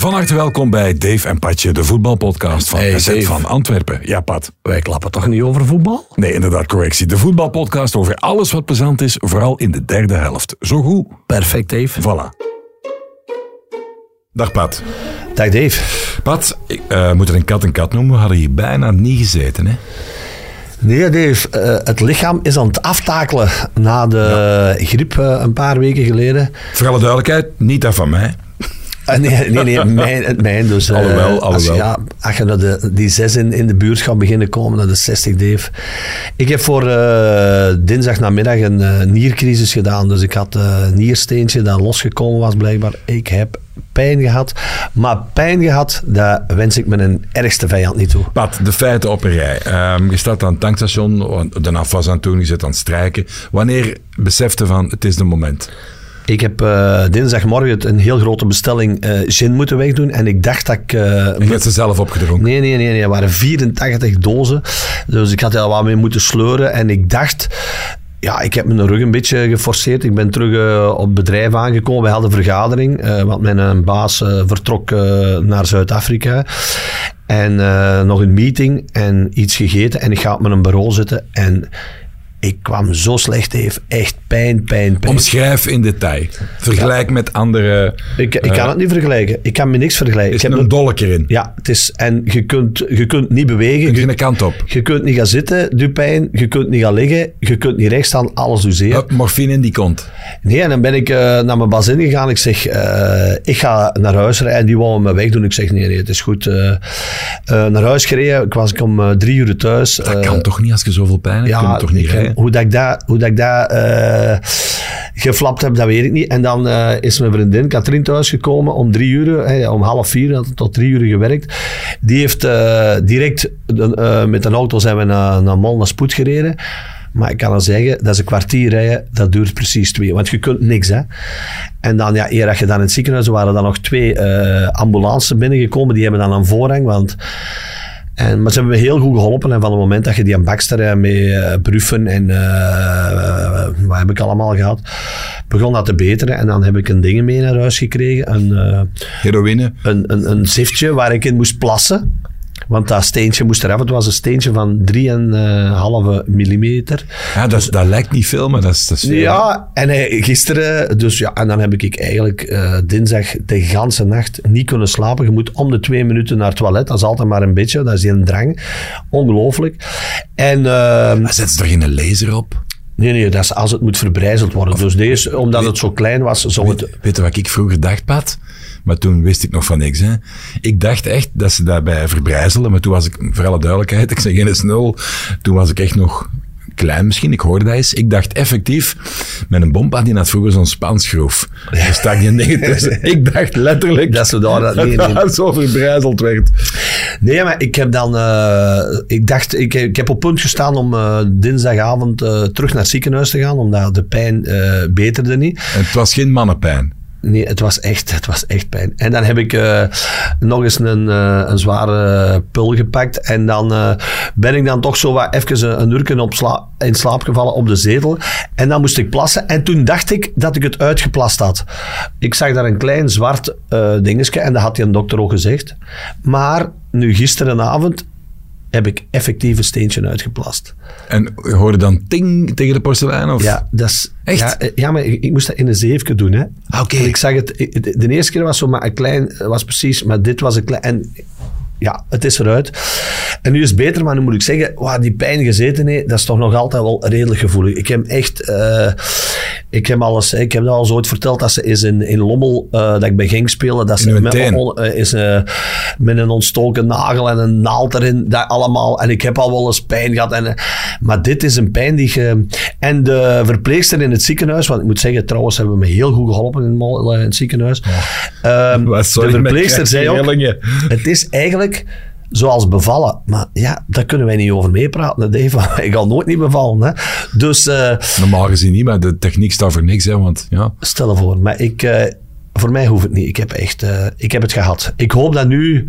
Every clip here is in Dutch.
Van harte welkom bij Dave en Patje, de voetbalpodcast van Hey, SZ van Antwerpen. Ja, Pat. Wij klappen toch niet over voetbal? Nee, inderdaad, correctie. De voetbalpodcast over alles wat plezant is, vooral in de derde helft. Zo goed. Perfect, Dave. Voilà. Dag Pat. Dag, Dave. Pat, ik eh, moet er een kat een kat noemen. We hadden hier bijna niet gezeten, hè? Nee, Dave. eh, het lichaam is aan het aftakelen na de griep eh, een paar weken geleden. Voor alle duidelijkheid, niet dat van mij. Nee, nee, nee, mijn, het mijn. Dus, eh, Alhoewel, Als, je- alhoewel. ja, als je naar de, die zes in, in de buurt gaat beginnen komen, naar de 60, Dave. Ik heb voor eh dinsdag namiddag een eh, niercrisis gedaan. Dus ik had een niersteentje dat losgekomen was, blijkbaar. Ik heb pijn gehad. Maar pijn gehad, dat wens ik mijn ergste vijand niet toe. Pat, de feiten op een rij. Ehm, je staat aan het tankstation, de afwas aan het doen, je zit aan het strijken. Wanneer besefte van, het is de moment? Ik heb eh, dinsdagmorgen een heel grote bestelling eh gin moeten wegdoen. En ik dacht dat ik... eh, Je hebt ze zelf opgedronken. Nee, nee, nee, nee. Er waren 84 dozen. Dus ik had er wat mee moeten sleuren. En ik dacht... Ja, ik heb mijn rug een beetje geforceerd. Ik ben terug eh, op het bedrijf aangekomen. We hadden een vergadering, eh, want mijn eh, baas eh, vertrok eh, naar Zuid-Afrika. En eh, nog een meeting en iets gegeten. En ik ga op mijn bureau zitten. En ik kwam zo slecht, heeft echt pijn, pijn, pijn. Omschrijf in detail. Vergelijk met andere... Ik, ik kan het niet vergelijken. Ik kan me niks vergelijken. Is Ik heb een dolk erin? Ja, het is... En je kunt, je kunt niet bewegen. Kun je kant op? je kunt niet gaan zitten, doe pijn. Je kunt niet gaan liggen. Je kunt niet recht staan, alles doet zeer. Hup, morfine in die kont. Nee, en dan ben ik eh, naar mijn bazin gegaan. Ik zeg, eh, ik ga naar huis rijden. Die wou me wegdoen. Ik zeg, nee, nee, het is goed. Eh, eh, naar huis gereden. Ik was ik om eh, drie uur thuis. Dat Eh, kan toch niet als je zoveel pijn hebt? kun je toch niet ik- hoe dat ik dat, eh, geflapt heb, dat weet ik niet. En dan eh, is mijn vriendin Katrien thuisgekomen om drie uur, om half vier, had tot drie uur gewerkt. Die heeft eh, direct met een auto zijn we naar, naar Mol, naar Spoed gereden. Maar ik kan al zeggen, dat is een kwartier rijden, dat duurt precies twee. Want je kunt niks, hè. En dan, ja, eer dat je dan in het ziekenhuis, waren dan nog twee eh ambulances binnengekomen, die hebben dan een voorrang, want... En, maar ze hebben me heel goed geholpen. En van het moment dat je die aan Baxter eh, met eh Bruffen en eh, wat heb ik allemaal gehad, begon dat te beteren. En dan heb ik een ding mee naar huis gekregen. Een, eh, Heroïne. een, een, een ziftje waar ik in moest plassen. Want dat steentje moest eraf. Het was een steentje van 3,5 millimeter. Ja, dat, dat lijkt niet veel, maar dat is, dat is veel. Ja, en hij, gisteren, dus ja, en dan heb ik eigenlijk eh, dinsdag de ganse nacht niet kunnen slapen. Je moet om de twee minuten naar het toilet. Dat is altijd maar een beetje, dat is een drang. Ongelooflijk. En ehm, Zet ze er geen laser op? nee, nee, dat is als het moet verbrijzeld worden. Dus deze, omdat het zo klein was, zou het... Weet je wat ik vroeger dacht, Pat? Maar toen wist ik nog van niks. Hè? Ik dacht echt dat ze daarbij verbrijzelden. Maar toen was ik, voor alle duidelijkheid, ik zeg geen nul. Toen was ik echt nog klein misschien. Ik hoorde dat eens. Ik dacht effectief, met een bompa die had vroeger zo'n spansgroef. Daar stak die dingen tussen. Ik dacht letterlijk Dat ze daar- dat nee, nee. dat zo verbrijzeld werd. Nee, maar ik heb dan... eh, ik dacht, ik, ik heb op punt gestaan om eh, dinsdagavond eh, terug naar het ziekenhuis te gaan, omdat de pijn beterde niet. En het was geen mannenpijn. Nee, het was echt, het was echt pijn. En dan heb ik eh, nog eens een, eh, een zware pul gepakt. En dan eh, ben ik dan toch zo wat even een, een op sla- in slaap gevallen op de zetel. En dan moest ik plassen. En toen dacht ik dat ik het uitgeplast had. Ik zag daar een klein zwart dingetje. En dat had die een dokter ook gezegd. Maar nu gisterenavond heb ik effectief een steentje uitgeplast. En je hoorde dan ting tegen de porselein? Of? Ja, dat is... Echt? Ja, ja, maar ik, ik moest dat in een zeefje doen, hè. Ah, oké. Ik zag het... de eerste keer was zo maar een klein... was precies... Maar dit was een klein... En ja, het is eruit. En nu is het beter, maar nu moet ik zeggen... Waar die pijn gezeten heeft, dat is toch nog altijd wel redelijk gevoelig. Ik heb echt... eh, ik heb alles... Ik heb dat al zo ooit verteld, dat ze is in, in Lommel... eh, dat ik bij ging spelen, dat ze met, eh, is, met een ontstoken nagel en een naald erin. Dat allemaal. En ik heb al wel eens pijn gehad. En, maar dit is een pijn die je... En de verpleegster in het ziekenhuis, want ik moet zeggen, trouwens hebben we me heel goed geholpen in, het ziekenhuis. Ehm, de verpleegster zei ook, het is eigenlijk zoals bevallen. Maar ja, daar kunnen wij niet over meepraten. Dave. Ik ga nooit niet bevallen. Hè. Dus eh, Normaal gezien niet, maar de techniek staat voor niks. Hè, want ja, stel ervoor. Maar ik, eh, voor mij hoeft het niet. Ik heb, echt, eh, ik heb het gehad. Ik hoop dat nu...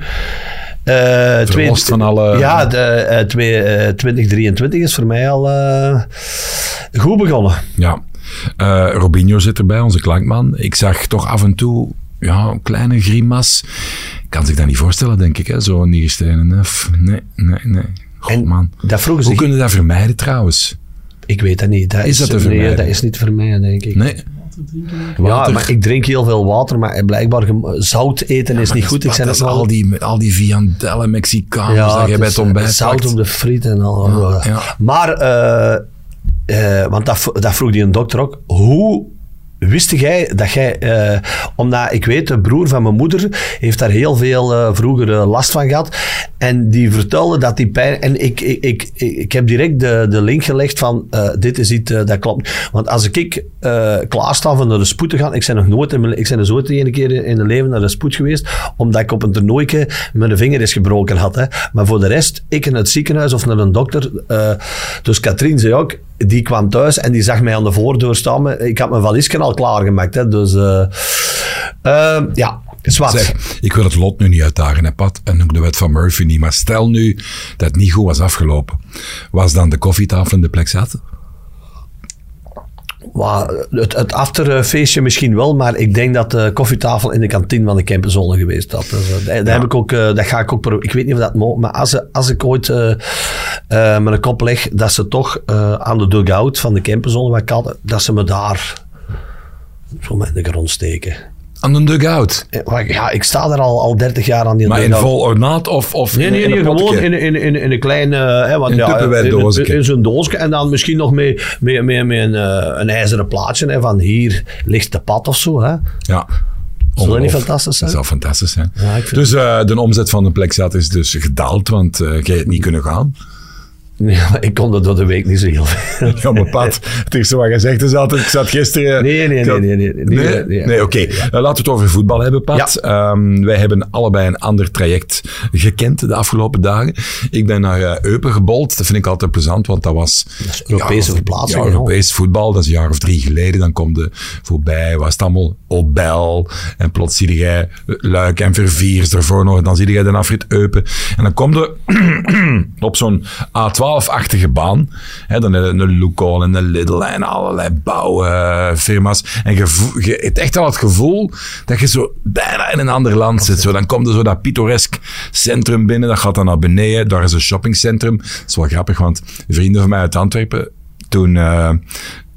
Verlost van alle- Ja, de, eh, twee, eh, 2023 is voor mij al goed begonnen. ja. Robinho zit erbij, onze klankman. Ik zag toch af en toe ja, een kleine grimas. Kan zich dat niet voorstellen, denk ik, hè? zo'n nierstenen. Nee, nee, nee. God, En man. dat vroegen Hoe ze. kunnen we dat vermijden trouwens? Ik weet dat niet. Dat Is dat te nee, vermijden? dat is niet voor mij, denk ik. Nee. Ja, maar ik drink heel veel water, maar blijkbaar zout eten is niet goed. Ik Dat zei is het al. die, al die viandellen Mexicaans dat je bij het ontbijt Zout op de friet en al. Ja, ja. Maar, eh, eh, want dat, dat vroeg die een dokter ook. Hoe wist jij dat jij... eh, omdat ik weet, de broer van mijn moeder heeft daar heel veel eh, vroeger eh, last van gehad. En die vertelde dat die pijn... En ik, ik, ik, ik heb direct de, de link gelegd van... dit is iets dat klopt. Want als ik eh klaarsta van naar de spoed te gaan... Ik ben nog nooit... in Ik ben zo één keer in mijn leven naar de spoed geweest. Omdat ik op een toernooitje mijn vinger is gebroken had. Hè. Maar voor de rest, ik in het ziekenhuis of naar een dokter. dus Katrien zei ook... Die kwam thuis en die zag mij aan de voordeur staan. Ik had mijn valiesje al klaargemaakt. Hè. Dus eh, eh, ja, zwart. Zeg, ik wil het lot nu niet uitdagen, hè, Pat, en ook de wet van Murphy niet. Maar stel nu dat het niet goed was afgelopen. Was dan de koffietafel in de plek zat? Maar het, het afterfeestje misschien wel, maar ik denk dat de koffietafel in de kantine van de Campenzone geweest dat. Dus, eh, dat, dat heb ik ook, dat ga ik ook Ik weet niet of dat mogelijk maar als, als ik ooit met een kop leg dat ze toch aan de dugout van de Campenzone wat ik had, dat ze me daar zo in de grond steken. Aan een dugout. Eh, Ja, ik sta daar al, al 30 jaar aan die Maar in vol ornaat of, of Nee, nee, in een gewoon in, in, in, in een klein... eh, hè, want, In ja, zo'n doosje. En dan misschien nog met, met, met, met een, eh, een ijzeren plaatje. Hè, van hier ligt de pad of zo. Hè. Ja. Zou dat niet fantastisch zijn? Dat zou fantastisch zijn. Ja, dus eh, de omzet van de plekzat is dus gedaald, want eh jij het niet kunnen gaan. Ja, ik kon er door de week niet zo heel veel. Ja, maar Pat, het eerste wat je zegt is altijd, ik zat gisteren... Nee, nee, nee, nee, nee, Nee, nee, nee. nee, oké. Eh, laten we het over voetbal hebben, Pat. Ehm, wij hebben allebei een ander traject gekend de afgelopen dagen. Ik ben naar eh, Eupen gebold. Dat vind ik altijd plezant, want dat was... is Europese ja, verplaatsing, Ja, ja. Europees voetbal. Dat is een jaar of drie geleden. Dan komt de voorbij, was het allemaal Obel. En plots zie jij Luik en Verviers ervoor nog. Dan zie jij de afrit Eupen. En dan komt er op zo'n A12-achtige baan. Hè, dan een, Luco en een Lidl en allerlei bouwfirma's. en je, je hebt echt al het gevoel dat je zo bijna in een ander land zit. Zo, dan komt er zo dat pittoresk centrum binnen. Dat gaat dan naar beneden. Daar is een shoppingcentrum. Dat is wel grappig, want vrienden van mij uit Antwerpen, toen... eh,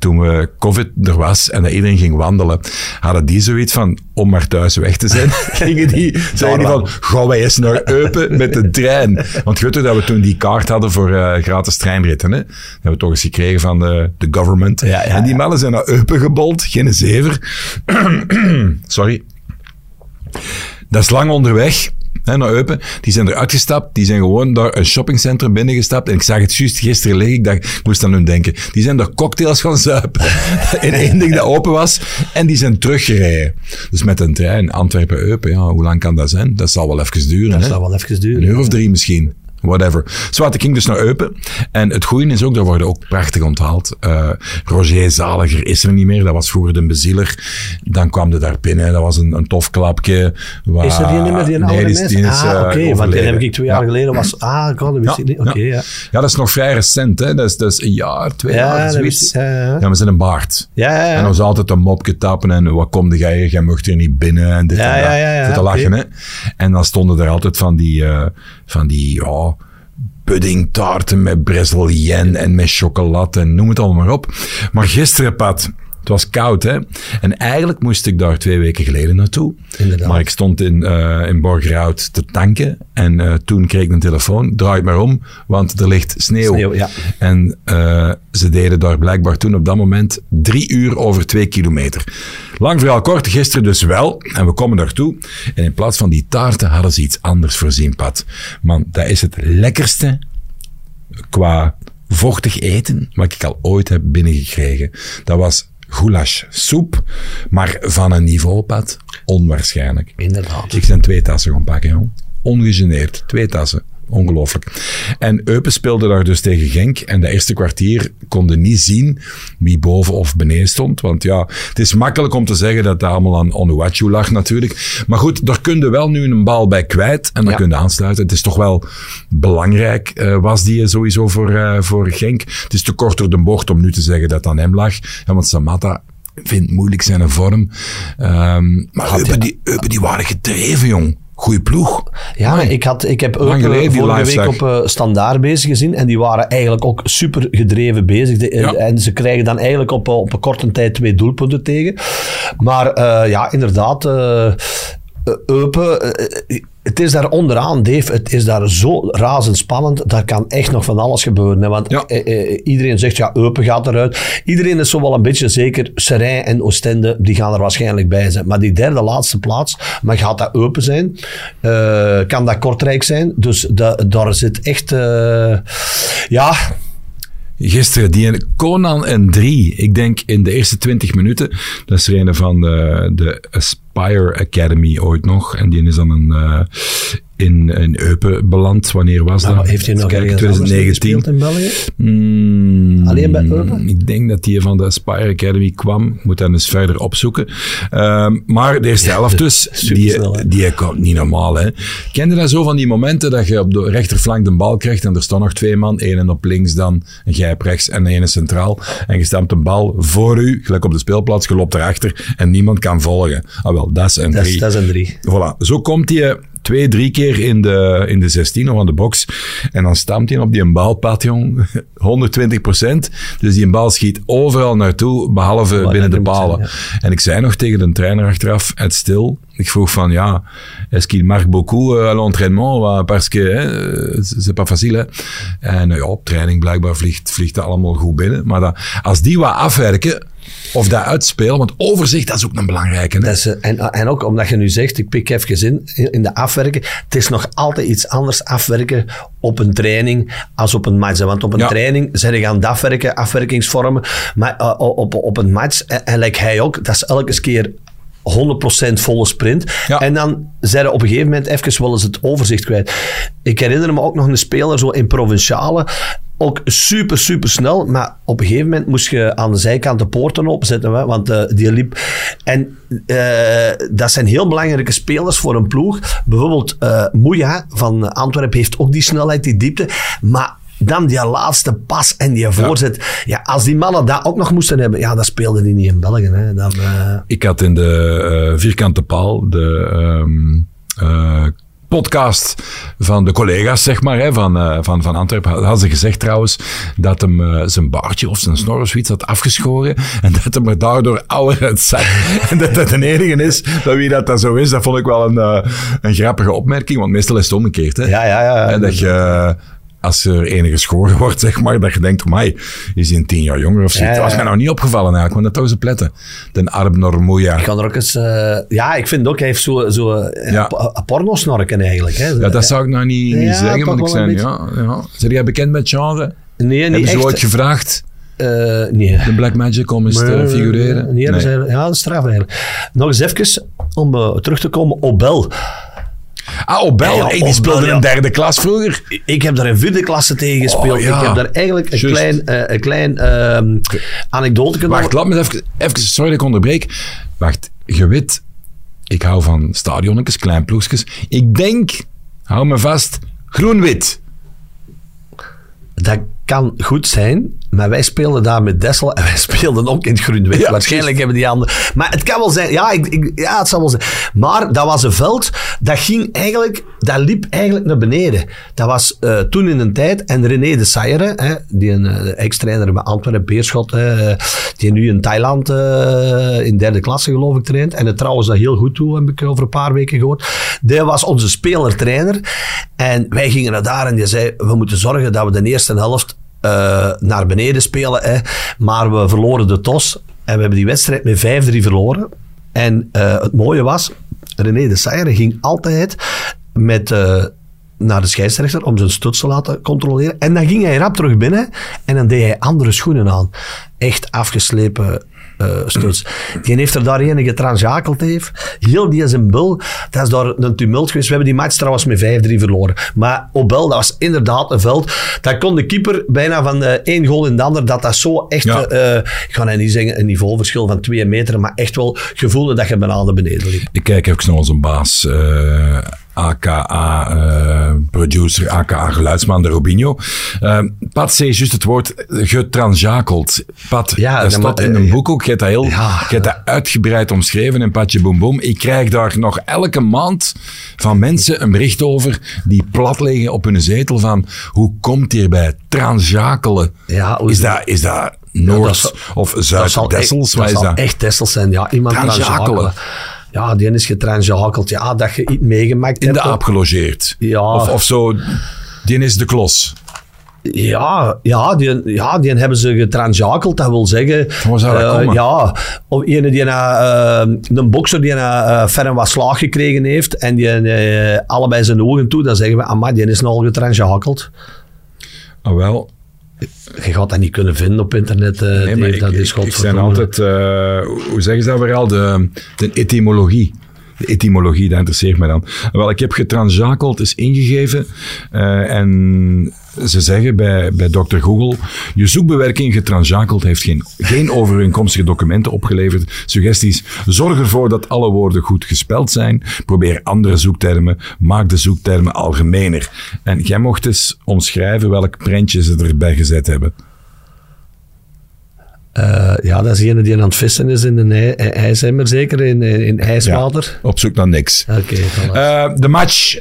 toen we COVID er was en dat iedereen ging wandelen, hadden die zoiets van, om maar thuis weg te zijn, gingen die, zeiden die van, gaan wij eens naar Eupen met de trein. Want je dat we toen die kaart hadden voor eh, gratis treinritten, hè? Dat hebben we toch eens gekregen van de, de government. Ja, ja, en die ja. mannen zijn naar Eupen gebold, geen zever. Sorry. Dat is lang onderweg. Hè, naar Eupen. Die zijn eruit gestapt. Die zijn gewoon daar een shoppingcentrum binnengestapt. En ik zag het juist gisteren liggen. Ik dacht, ik moest aan hun denken. Die zijn daar cocktails gaan zuipen. in één ding dat open was. En die zijn teruggereden. Dus met een trein Antwerpen-Eupen. Ja, hoe lang kan dat zijn? Dat zal wel even duren. Dat hè? zou wel even Een duren. uur of drie misschien. Whatever. Zwart, ik ging dus naar Eupen. En het goede is ook, daar worden ook prachtig onthaald. Eh, Roger Zaliger is er niet meer. Dat was vroeger de bezieler. Dan kwam er daar binnen. Dat was een, een tof klapje. Waar- Is er die niet meer, die een oude die is, die mens? is, ah, eh, oké, want die heb ik twee jaar Ja. geleden was... Ah, god, dat wist ik niet. Oké, ja. ja, dat is nog vrij recent. Hè? Dat, is, dat is een jaar, twee Ja, jaar, dat zoiets. ja, ja. Ze zijn een baard. Ja, ja, ja. En dan was altijd een mopje tappen en wat kom jij? Jij mocht hier niet binnen en dit Ja, en dat. ja, ja, ja, Voor te lachen, hè. En dan stonden er altijd van die, eh, van die, ja, puddingtaarten met Brazilienne en met chocolade en noem het allemaal maar op. Maar gisteren, Pat, het was koud, hè. En eigenlijk moest ik daar twee weken geleden naartoe. Inderdaad. Maar ik stond in, eh in Borgerhout te tanken en eh, toen kreeg ik een telefoon. Draai het maar om, want er ligt sneeuw. Sneeuw, ja. En eh, ze deden daar blijkbaar toen op dat moment drie uur over twee kilometer. Lang verhaal kort, gisteren dus wel. En we komen daartoe. En in plaats van die taarten hadden ze iets anders voorzien, Pat. Man, dat is het lekkerste qua vochtig eten wat ik al ooit heb binnengekregen. Dat was goulash soep, maar van een niveau, Pat, onwaarschijnlijk. Inderdaad. Ik zijn twee tassen gaan pakken, joh. Ongegeneerd. Twee tassen. Ongelooflijk. En Eupen speelde daar dus tegen Genk. En de eerste kwartier konden niet zien wie boven of beneden stond. Want ja, het is makkelijk om te zeggen dat het allemaal aan Onuachu lag natuurlijk. Maar goed, daar kun je wel nu een bal bij kwijt. En dan Ja. kun je aansluiten. Het is toch wel belangrijk, eh, was die sowieso voor, eh, voor Genk. Het is te kort door de bocht om nu te zeggen dat het aan hem lag. Ja, want Samatta vindt moeilijk zijn vorm. Ehm, maar Eupen, die, Eupen, die waren gedreven, jong. Goeie ploeg. Ja, maar ik, had, ik heb ook geleden eh, vorige week op eh, Standaard bezig gezien. En die waren eigenlijk ook super gedreven bezig. De- Ja. En ze krijgen dan eigenlijk op, op een korte tijd twee doelpunten tegen. Maar eh, ja, inderdaad, eh, eh, Eupen, eh, het is daar onderaan, Dave. Het is daar zo razendspannend. Daar kan echt nog van alles gebeuren. Hè? Want Ja. eh, eh, iedereen zegt, ja, Eupen gaat eruit. Iedereen is zo wel een beetje zeker. Serijn en Oostende, die gaan er waarschijnlijk bij zijn. Maar die derde laatste plaats, maar gaat dat Eupen zijn? Eh, kan dat Kortrijk zijn? Dus da- daar zit echt... eh, ja, Gisteren, die Conan en 3. Ik denk in de eerste 20 minuten. Dat is er een van de, de Aspire Academy ooit nog. En die is dan een, eh, in, in Eupen beland. Wanneer was dat? heeft hij nog anders 2019. gespeeld in België? Hmm, Alleen bij Eupen? Ik denk dat die van de Aspire Academy kwam. Ik moet dat eens verder opzoeken. Ehm, maar de eerste helft dus, die, die komt niet normaal. Hè. Kende dat zo van die momenten dat je op de rechterflank de bal krijgt en er staan nog twee man, één op links dan, een gijp rechts en een centraal. En je staat een bal voor u, gelijk op de speelplaats, je loopt erachter en niemand kan volgen. Ah wel, dat is een Dat is, drie. dat is een drie. Voilà, zo komt hij twee, drie keer in de, in de 16 of aan de box. En dan stamt hij op die balpad, jong. 120 procent. Dus die bal schiet overal naartoe, behalve binnen de palen. zijn, En ik zei nog tegen de trainer achteraf, het stil. Ik vroeg van, ja, est-ce qu'il marque beaucoup euh, à l'entraînement? Parce que, hè, c'est pas facile, hè. En eh, ja, op training blijkbaar vliegt, vliegt dat allemaal goed binnen. Maar dat, als die wat afwerken, of dat uitspelen, want overzicht, dat is ook een belangrijke. Hè? Dat is, eh, en, en ook omdat je nu zegt, ik pik even in, in de afwerken. Het is nog altijd iets anders afwerken op een training als op een match. Want op een Ja. training zijn je aan het afwerken, afwerkingsvormen. Maar eh, op, op een match, en, en like hij ook, dat is elke keer 100% volle sprint. Ja. En dan zijn er op een gegeven moment even wel eens het overzicht kwijt. Ik herinner me ook nog een speler zo in Provinciale. Ook super, super snel. Maar op een gegeven moment moest je aan de zijkant de poorten opzetten. Hè, want eh, die liep. En eh, dat zijn heel belangrijke spelers voor een ploeg. Bijvoorbeeld eh Moeja van Antwerpen heeft ook die snelheid, die diepte. Maar dan die laatste pas en die voorzet. Ja. als die mannen dat ook nog moesten hebben, ja, dat speelde die niet in België. Hè. Dan, Ik had in de vierkante paal de ehm, eh, podcast van de collega's, zeg maar, hè, van, eh, van, van Antwerpen. Hadden ze gezegd trouwens dat hem eh, zijn baardje of zijn snor of zoiets had afgeschoren. En dat hem er daardoor ouder uitzag. en dat dat de enige is dat wie dat, dat zo is. Dat vond ik wel een, eh, een grappige opmerking, want meestal is het omgekeerd. Hè? ja, ja, ja. En dat je, als er enige geschoren wordt, zeg maar, dat je denkt, mij is hij een tien jaar jonger of. Ja, ja, Dat was mij nou niet opgevallen eigenlijk, want dat toch eens pletten. De Arbnor Moeja. Ik kan er ook eens... eh, ja, ik vind ook, hij heeft zo, zo eh, Ja. po- pornosnorken eigenlijk. Hè. Ja, dat zou ik nou niet, niet zeggen, want ik een zei, ja, ja. Zijn jij bekend met genre? Nee, Hebben niet ze echt. ooit gevraagd, Eh, nee. de Black Magic, om eens te Nee, figureren? Nee, eigenlijk- ja, dat is straf eigenlijk. Nog eens even, om terug te komen, Obel. Ah, Obel, Ja, hey, die Obel, speelde ja. in derde klas vroeger. Ik heb daar in vierde klasse tegen gespeeld. Oh, ja. Ik heb daar eigenlijk een Juist. klein, eh, een klein ehm anekdote kunnen Wacht, laat me even, even, sorry dat ik onderbreek. Wacht, je weet, ik hou van stadionnetjes, klein ploegjes. Ik denk, hou me vast, groen-wit. Dat kan goed zijn, maar wij speelden daar met Dessel en wij speelden ook in het groen-wit. Ja, Waarschijnlijk hebben die anderen... Maar het kan wel zijn... Ja, ik, ik- ja, het zal wel zijn. Maar dat was een veld, dat ging eigenlijk... Dat liep eigenlijk naar beneden. Dat was eh, toen in een tijd... En René de Sayre, hè, die een eh, ex-trainer bij Antwerpen, Beerschot, hè, die nu in Thailand in derde klasse geloof ik traint. En het trouwens dat heel goed toe, heb ik over een paar weken gehoord. Die was onze speler-trainer. En wij gingen naar daar en die zei, we moeten zorgen dat we de eerste helft eh, naar beneden spelen. Hè. Maar we verloren de tos. En we hebben die wedstrijd met 5-3 verloren. En eh, het mooie was, René de Sayre ging altijd met... eh, naar de scheidsrechter om zijn stuts te laten controleren. En dan ging hij rap terug binnen en dan deed hij andere schoenen aan. Echt afgeslepen eh stuts. Die heeft er daar enige getransjakeld heeft. Heel die zijn bul. Dat is daar een tumult geweest. We hebben die match trouwens met 5-3 verloren. Maar Obel, dat was inderdaad een veld. Dat kon de keeper bijna van de één goal in de ander. Dat dat zo echt, Ja. eh, ik ga nou niet zeggen een niveauverschil van twee meter, maar echt wel gevoelde dat je bijna naar beneden liep. Ik kijk even naar onze baas. Eh, aka eh, producer, aka geluidsman de Robinho. Eh, Pat zei juist het woord getranjakeld. Pat, Ja, dat staat in een boek ook. Je hebt dat, heel, Ja. je hebt dat uitgebreid omschreven in Patje Boom Boom. Ik krijg daar nog elke maand van mensen een bericht over die plat liggen op hun zetel van hoe komt hierbij transjakelen? Ja, is, dat, is dat Noord dat zal- of Dat zal Zuid-Dessels? dat zal dat? echt Dessels zijn. Ja, iemand Transjakelen. transjakelen. Ja, die is getransjakeld. Ja, dat je iets meegemaakt In hebt. de aap gelogeerd. Ja. Of, of zo, die is de klos. Ja, ja, die, ja, die hebben ze getransjakeld. Dat wil zeggen... Hoe zou dat eh? Ja, of ene die eh, een bokser die een uh, wat slaag gekregen heeft en die allebei zijn ogen toe, dan zeggen we, amai, die is nogal getransjakeld. Ah, wel, Je gaat dat niet kunnen vinden op internet. eh, Nee, maar ik, dat is ik zijn altijd, eh, hoe zeggen ze dat weer al, de, de etymologie. De etymologie, dat interesseert mij dan. Wel, ik heb getransjakeld, is ingegeven. eh, en ze zeggen bij, bij Dr. Google, je zoekbewerking getransjakeld heeft geen, geen overeenkomstige documenten opgeleverd. Suggesties, zorg ervoor dat alle woorden goed gespeld zijn. Probeer andere zoektermen, maak de zoektermen algemener. En jij mocht eens omschrijven welk prentje ze erbij gezet hebben. Eh, ja, dat is degene die aan het vissen is in een ij- ijsemmer, zeker, in, in, in ijswater. Op zoek naar niks. Oké, voilà. Eh, de match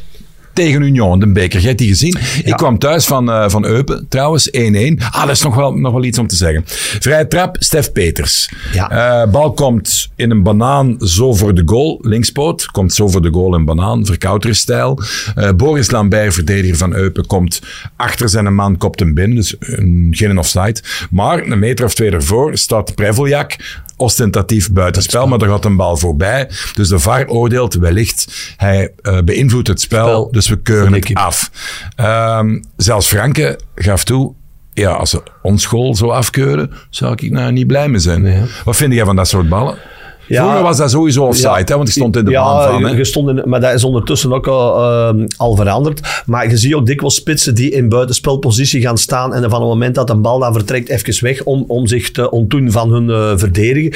tegen Union, de beker. Jij hebt die gezien? Ik kwam thuis van, eh, van Eupen, trouwens, 1-1. Ah, dat is nog wel, nog wel iets om te zeggen. Vrije trap, Stef Peters. Ja. Eh, bal komt in een banaan zo voor de goal, linkspoot. Komt zo voor de goal in banaan, verkouterstijl. Eh Boris Lambert, verdediger van Eupen, komt achter zijn man, kopt hem binnen. Dus een, geen offside. Maar een meter of twee ervoor staat Preveljak ostentatief buitenspel, maar er gaat een bal voorbij. Dus de VAR oordeelt wellicht, hij eh, beïnvloedt het spel, Spel. dus we keuren het af. Ehm, zelfs Franke gaf toe, ja, als ze ons school zo afkeuren, zou ik nou niet blij mee zijn. Nee. Wat vind jij van dat soort ballen? Ja. Vroeger was dat sowieso offside, hè, want ik stond in de ja, baan van. Hè. je stond in, maar dat is ondertussen ook al, ehm, al veranderd. Maar je ziet ook dikwijls spitsen die in buitenspelpositie gaan staan en van het moment dat een bal dan vertrekt, even weg om, om zich te ontdoen van hun eh verdedigen.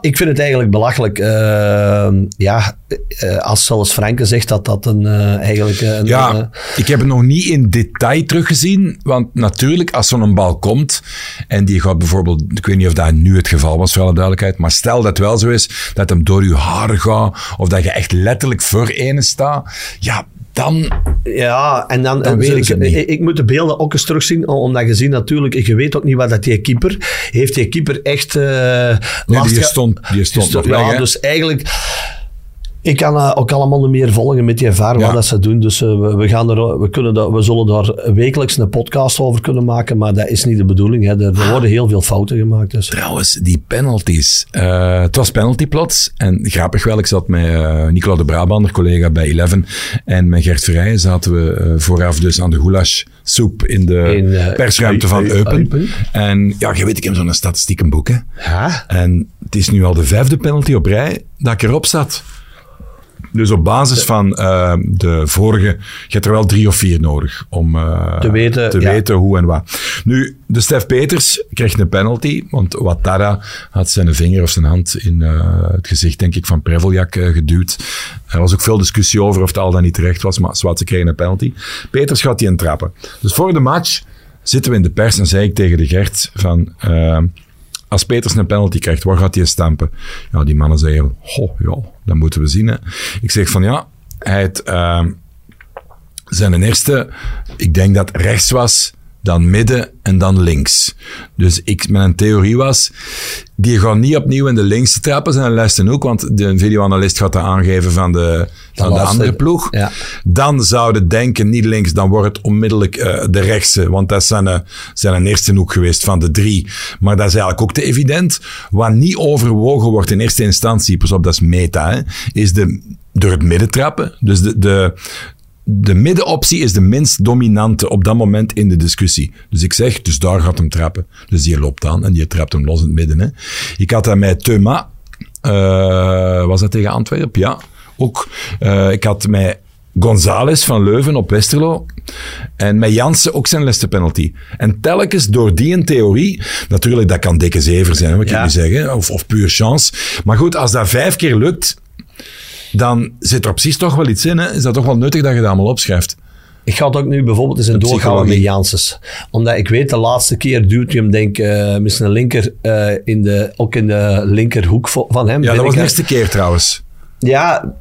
Ik vind het eigenlijk belachelijk. Ehm, ja, eh, als zelfs Franke zegt dat dat een, eh, eigenlijk een... Ja, ik heb het nog niet in detail teruggezien. Want natuurlijk, als zo'n bal komt en die gaat bijvoorbeeld, ik weet niet of dat nu het geval was, voor alle duidelijkheid, maar stel dat wel zo is, dat hem door je haren gaat, of dat je echt letterlijk voor ene staat, ja, dan... Ja, en dan, Dan eh, weet ik het niet. Ik, ik moet de beelden ook eens terugzien, om- omdat je ziet natuurlijk, je weet ook niet wat dat die keeper, heeft die keeper echt eh Nee, last die stond, die stond nog ja, weg, dus eigenlijk, ik kan eh, ook allemaal meer volgen met die VAR, Ja. wat dat ze doen. Dus eh, we, we, gaan er, we, kunnen daar, we zullen daar wekelijks een podcast over kunnen maken, maar dat is niet de bedoeling. Hè. Er, er worden heel veel fouten gemaakt. Dus. Trouwens, die penalties. Eh, het was penalty plots. En grappig wel, ik zat met Nicola de Brabander, collega bij Eleven. En met Gert Verrijen zaten we vooraf dus aan de goulashsoep in de In, persruimte van Eu- Eu- Eupen. En ja, je weet, ik heb zo'n statistiekenboek. Hè. En het is nu al de vijfde penalty op rij dat ik erop zat. Dus op basis van eh, de vorige, je hebt er wel drie of vier nodig om eh, Te weten, te ja. weten hoe en wat. Nu, de Stef Peters kreeg een penalty, want Ouattara had zijn vinger of zijn hand in eh, het gezicht, denk ik, van Preveljak geduwd. Er was ook veel discussie over of het al dan niet terecht was, maar zwart, ze kregen een penalty. Peters gaat die intrappen. Dus voor de match zitten we in de pers en zei ik tegen de Gert van... als Peters een penalty krijgt, waar gaat hij stampen? Ja, die mannen zeggen, goh, ja, dat moeten we zien. Hè. Ik zeg van ja, hij het, ehm, zijn eerste, ik denk dat rechts was, dan midden en dan links. Dus ik, mijn theorie was, die gaat niet opnieuw in de linkse trappen zijn lijsten ook, want de videoanalist gaat dat aangeven van de, van de andere ploeg. Ja. Dan zouden denken, niet links, dan wordt het onmiddellijk eh, de rechtse. Want dat zijn, eh, zijn een eerste hoek geweest van de drie. Maar dat is eigenlijk ook te evident. Wat niet overwogen wordt in eerste instantie, pas op, dat is meta, hè, is de, door het midden trappen. Dus de, de, de middenoptie is de minst dominante op dat moment in de discussie. Dus ik zeg, dus daar gaat hem trappen. Dus die loopt aan en die trapt hem los in het midden. Hè. Ik had dat met Thuma. eh, was dat tegen Antwerpen? Ja, ook. Eh, ik had met González van Leuven op Westerlo. En met Jansen ook zijn laatste penalty. En telkens door die een theorie, natuurlijk dat kan dikke zever zijn, wat ik niet zeggen, of, of puur chance. Maar goed, als dat vijf keer lukt, dan zit er precies toch wel iets in. Hè? Is dat toch wel nuttig dat je dat allemaal opschrijft? Ik ga het ook nu bijvoorbeeld eens een doorgaan met. Janssens. Omdat ik weet, de laatste keer duwt hij hem denk ik eh, met zijn linker, eh, in de, ook in de linkerhoek van hem. Ja, dat was de eerste keer trouwens. Ja,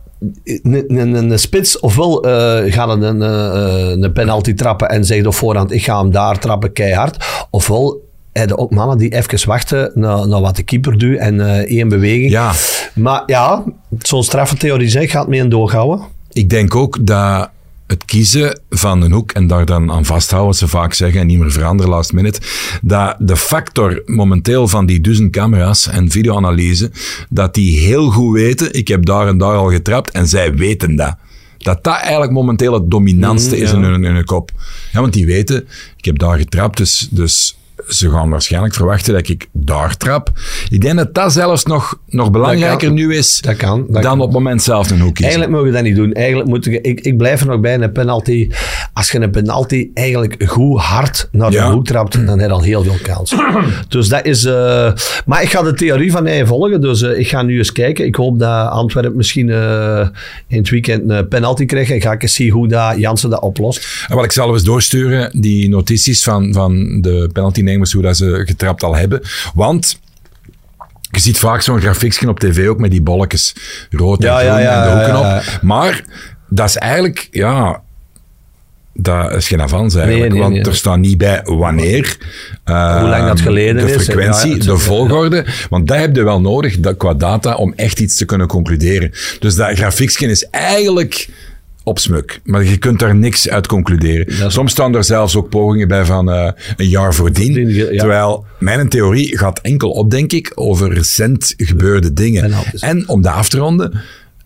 een, een, een spits ofwel eh gaat het een, een penalty trappen en zegt op voorhand ik ga hem daar trappen keihard. Ofwel heb je ook mannen die even wachten naar, naar wat de keeper doet en eh, één beweging. Ja, Maar ja, zo'n straffentheorie zeg, gaat mee een doorhouden. ik denk ook dat het kiezen van een hoek en daar dan aan vasthouden, wat ze vaak zeggen, en niet meer veranderen last minute, dat de factor momenteel van die duizend camera's en videoanalyse, dat die heel goed weten, ik heb daar en daar al getrapt en zij weten dat. Dat dat eigenlijk momenteel het dominantste Mm, is ja. in, hun, in hun kop. Ja, want die weten, ik heb daar getrapt, dus, dus ze gaan waarschijnlijk verwachten dat ik daar trap. Ik denk dat dat zelfs nog, nog belangrijker kan. nu is Dat kan. Dat dan kan. op het moment zelf een hoek kiezen. Eigenlijk mogen we dat niet doen. Eigenlijk moet je, ik, ik blijf er nog bij, een penalty. Als je een penalty eigenlijk goed hard naar de hoek trapt, dan heb je al heel veel kans. dus dat is... eh, maar ik ga de theorie van hij volgen, dus eh, ik ga nu eens kijken. Ik hoop dat Antwerpen misschien eh, in het weekend een penalty krijgt. En ga ik eens zien hoe dat Jansen dat oplost. En wat ik zal eens doorsturen, die notities van, van de hoe dat ze getrapt al hebben. Want je ziet vaak zo'n grafiekje op tv ook met die bolletjes. Rood en Ja, groen ja, ja, en de hoeken op. Maar dat is eigenlijk, ja... Dat is geen avans eigenlijk, Nee, nee, want nee. er staat niet bij wanneer. Hoe lang dat geleden de is, frequentie, ja, het- de volgorde. Want dat heb je wel nodig dat, qua data om echt iets te kunnen concluderen. Dus dat grafiekje is eigenlijk op smuk. Maar je kunt daar niks uit concluderen. Soms staan er zelfs ook pogingen bij van eh, een jaar voordien. Ja. Terwijl mijn theorie gaat enkel op, denk ik, over recent gebeurde dingen. En om dat af te ronden,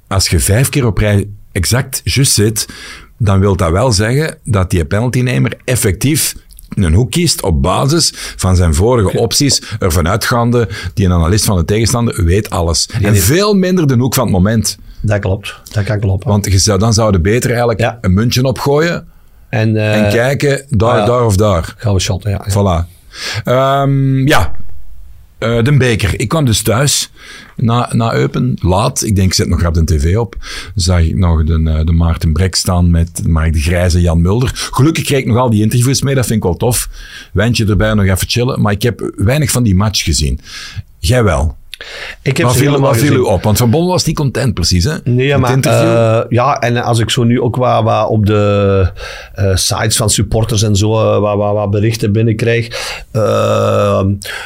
als je vijf keer op rij exact juist zit, dan wil dat wel zeggen dat die penaltynemer effectief een hoek kiest op basis van zijn vorige opties, ervan uitgaande, die een analist van de tegenstander weet alles. En veel minder de hoek van het moment. Dat klopt. Dat kan kloppen. Want je zou, dan zouden beter eigenlijk Ja. een muntje opgooien en eh, en kijken, daar, ah daar of daar. gaan we shotten, ja. Voilà. Ehm, ja, Eh, de beker. Ik kwam dus thuis na, na Eupen, laat. Ik denk, ik zet nog grap de tv op. Zag ik nog de, eh, de Maarten Brek staan met Mark de Grijze Jan Mulder. Gelukkig kreeg ik nog al die interviews mee, dat vind ik wel tof. Wijntje erbij, nog even chillen. Maar ik heb weinig van die match gezien. Jij wel. Ik heb ze viel, wat viel u op? Want Van Bommel was niet content precies, hè? Nee, Met maar eh, ja, en als ik zo nu ook wat, wat op de eh, sites van supporters en zo eh, wat, wat, wat berichten binnenkrijg,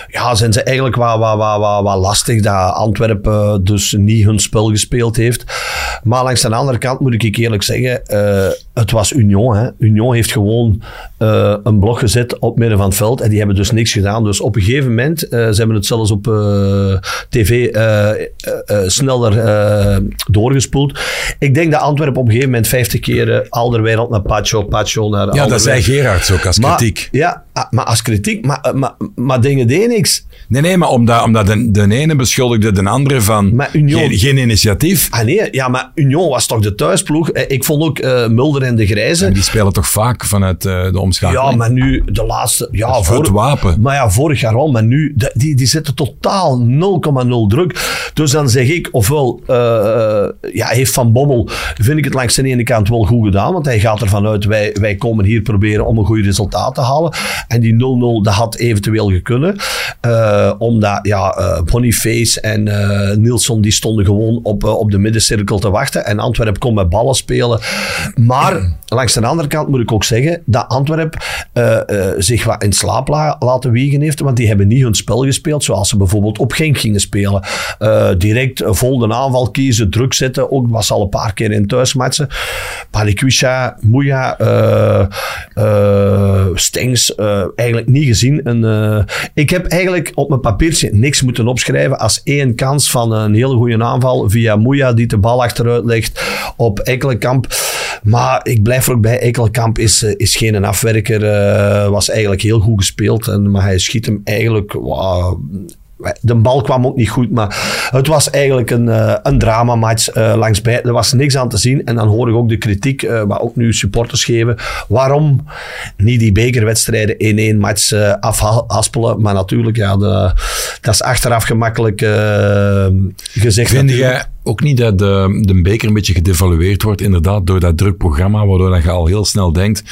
ja, zijn ze eigenlijk wat, wat, wat, wat, lastig dat Antwerpen dus niet hun spel gespeeld heeft. Maar langs de andere kant moet ik eerlijk zeggen, het was Union. Hè. Union heeft gewoon een blok gezet op midden van het veld en die hebben dus niks gedaan. Dus op een gegeven moment, ze hebben het zelfs op tv eh, eh, eh, sneller doorgespoeld. Ik denk dat Antwerpen op een gegeven moment 50 keer Alderweireld naar Pacho, Pacho naar ja, dat zei Gerards ook als Maar- kritiek. Ja, maar als kritiek. Maar, eh, maar, maar dingen deden niks. Nee, nee, maar omdat, omdat de, de ene beschuldigde de andere van Maar Union- geen, geen initiatief. Ah nee, ja, maar Union was toch de thuisploeg. Eh, Ik vond ook eh, Mulder en de Grijze. En die spelen toch vaak vanuit de omschakeling. Ja, maar nu de laatste. Ja, is het wapen. Maar ja, vorig jaar al. Maar nu, de- die, die zitten totaal 0,0 druk. Dus dan zeg ik, ofwel, ja, heeft Van Bommel, vind ik het langs de ene kant wel goed gedaan. Want hij gaat ervan uit, wij, wij komen hier proberen om een goed resultaat te halen. En die 0-0, dat had eventueel gekunnen. Eh, omdat, ja, eh, Boniface en eh Nielsen, die stonden gewoon op, op de middencirkel te wachten. En Antwerpen kon met ballen spelen. Maar langs de andere kant moet ik ook zeggen dat Antwerpen zich wat in slaap la- laten wiegen heeft. Want die hebben niet hun spel gespeeld zoals ze bijvoorbeeld op Genk gingen spelen. Direct vol de aanval kiezen, druk zetten. Ook was al een paar keer in thuismatchen. Palikwisha, eh, Stengs, eh, eigenlijk niet gezien. En, eh, ik heb eigenlijk op mijn papiertje niks moeten opschrijven als één kans van een hele goede aanval via Mouya die de bal achteruit legt op Ekkelenkamp. Maar ik blijf er ook bij, Ekkelenkamp is, eh, is geen afwerker, eh, was eigenlijk heel goed gespeeld. En, maar hij schiet hem eigenlijk... de bal kwam ook niet goed, maar het was eigenlijk een, eh, een dramamatch eh, langs bij. Er was niks aan te zien. En dan hoor ik ook de kritiek, eh wat ook nu supporters geven. Waarom niet die bekerwedstrijden in één match afhaspelen? Maar natuurlijk, ja, de, dat is achteraf gemakkelijk gezegd. Vind natuurlijk. Ook niet dat de, de beker een beetje gedevalueerd wordt, inderdaad, door dat druk programma, waardoor dat je al heel snel denkt,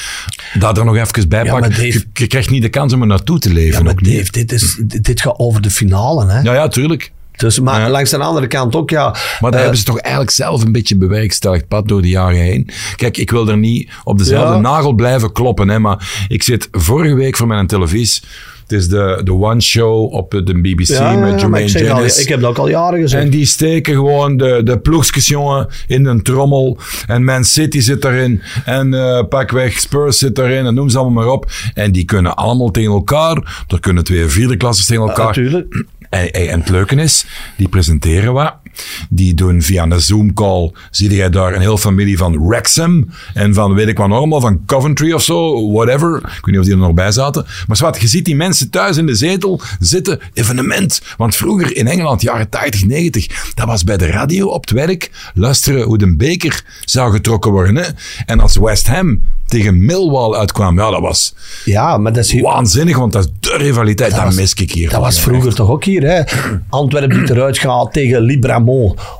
dat er nog even bij pakt. je, je krijgt niet de kans om er naartoe te leven. Ja. Dave, dit, is, dit, dit gaat over de finale. Hè? Ja, ja, tuurlijk. Dus, maar Ja. langs de andere kant ook, ja. Maar dat eh, hebben ze toch eigenlijk zelf een beetje bewerkstelligd, Pat, door de jaren heen. Kijk, ik wil er niet op dezelfde Ja. nagel blijven kloppen, hè, maar ik zit vorige week voor mijn televisie. Het is de, de One Show op de BBC ja, met Jermaine ik, al, ik heb dat ook al jaren gezegd. En die steken gewoon de, de ploegjes, jongen, in een trommel. En Man City zit daarin. En eh pakweg Spurs zit daarin. En noem ze allemaal maar op. En die kunnen allemaal tegen elkaar. Er kunnen twee vierde klassers tegen elkaar. Natuurlijk. En en het leuke is, die presenteren wat. Die doen via een Zoom-call, zie jij daar een hele familie van Wrexham en van weet ik wat normaal, van Coventry of zo, whatever. Ik weet niet of die er nog bij zaten. Maar zwart, je ziet die mensen thuis in de zetel zitten, evenement. Want vroeger in Engeland, jaren 80, 90, dat was bij de radio op het werk, luisteren hoe de beker zou getrokken worden. Hè? En als West Ham tegen Millwall uitkwam, ja, dat was Ja, maar dat is waanzinnig, want dat is de rivaliteit. Dat, was- mis ik hier. Dat was vroeger toch ook hier, hè? Antwerpen die eruit gaat tegen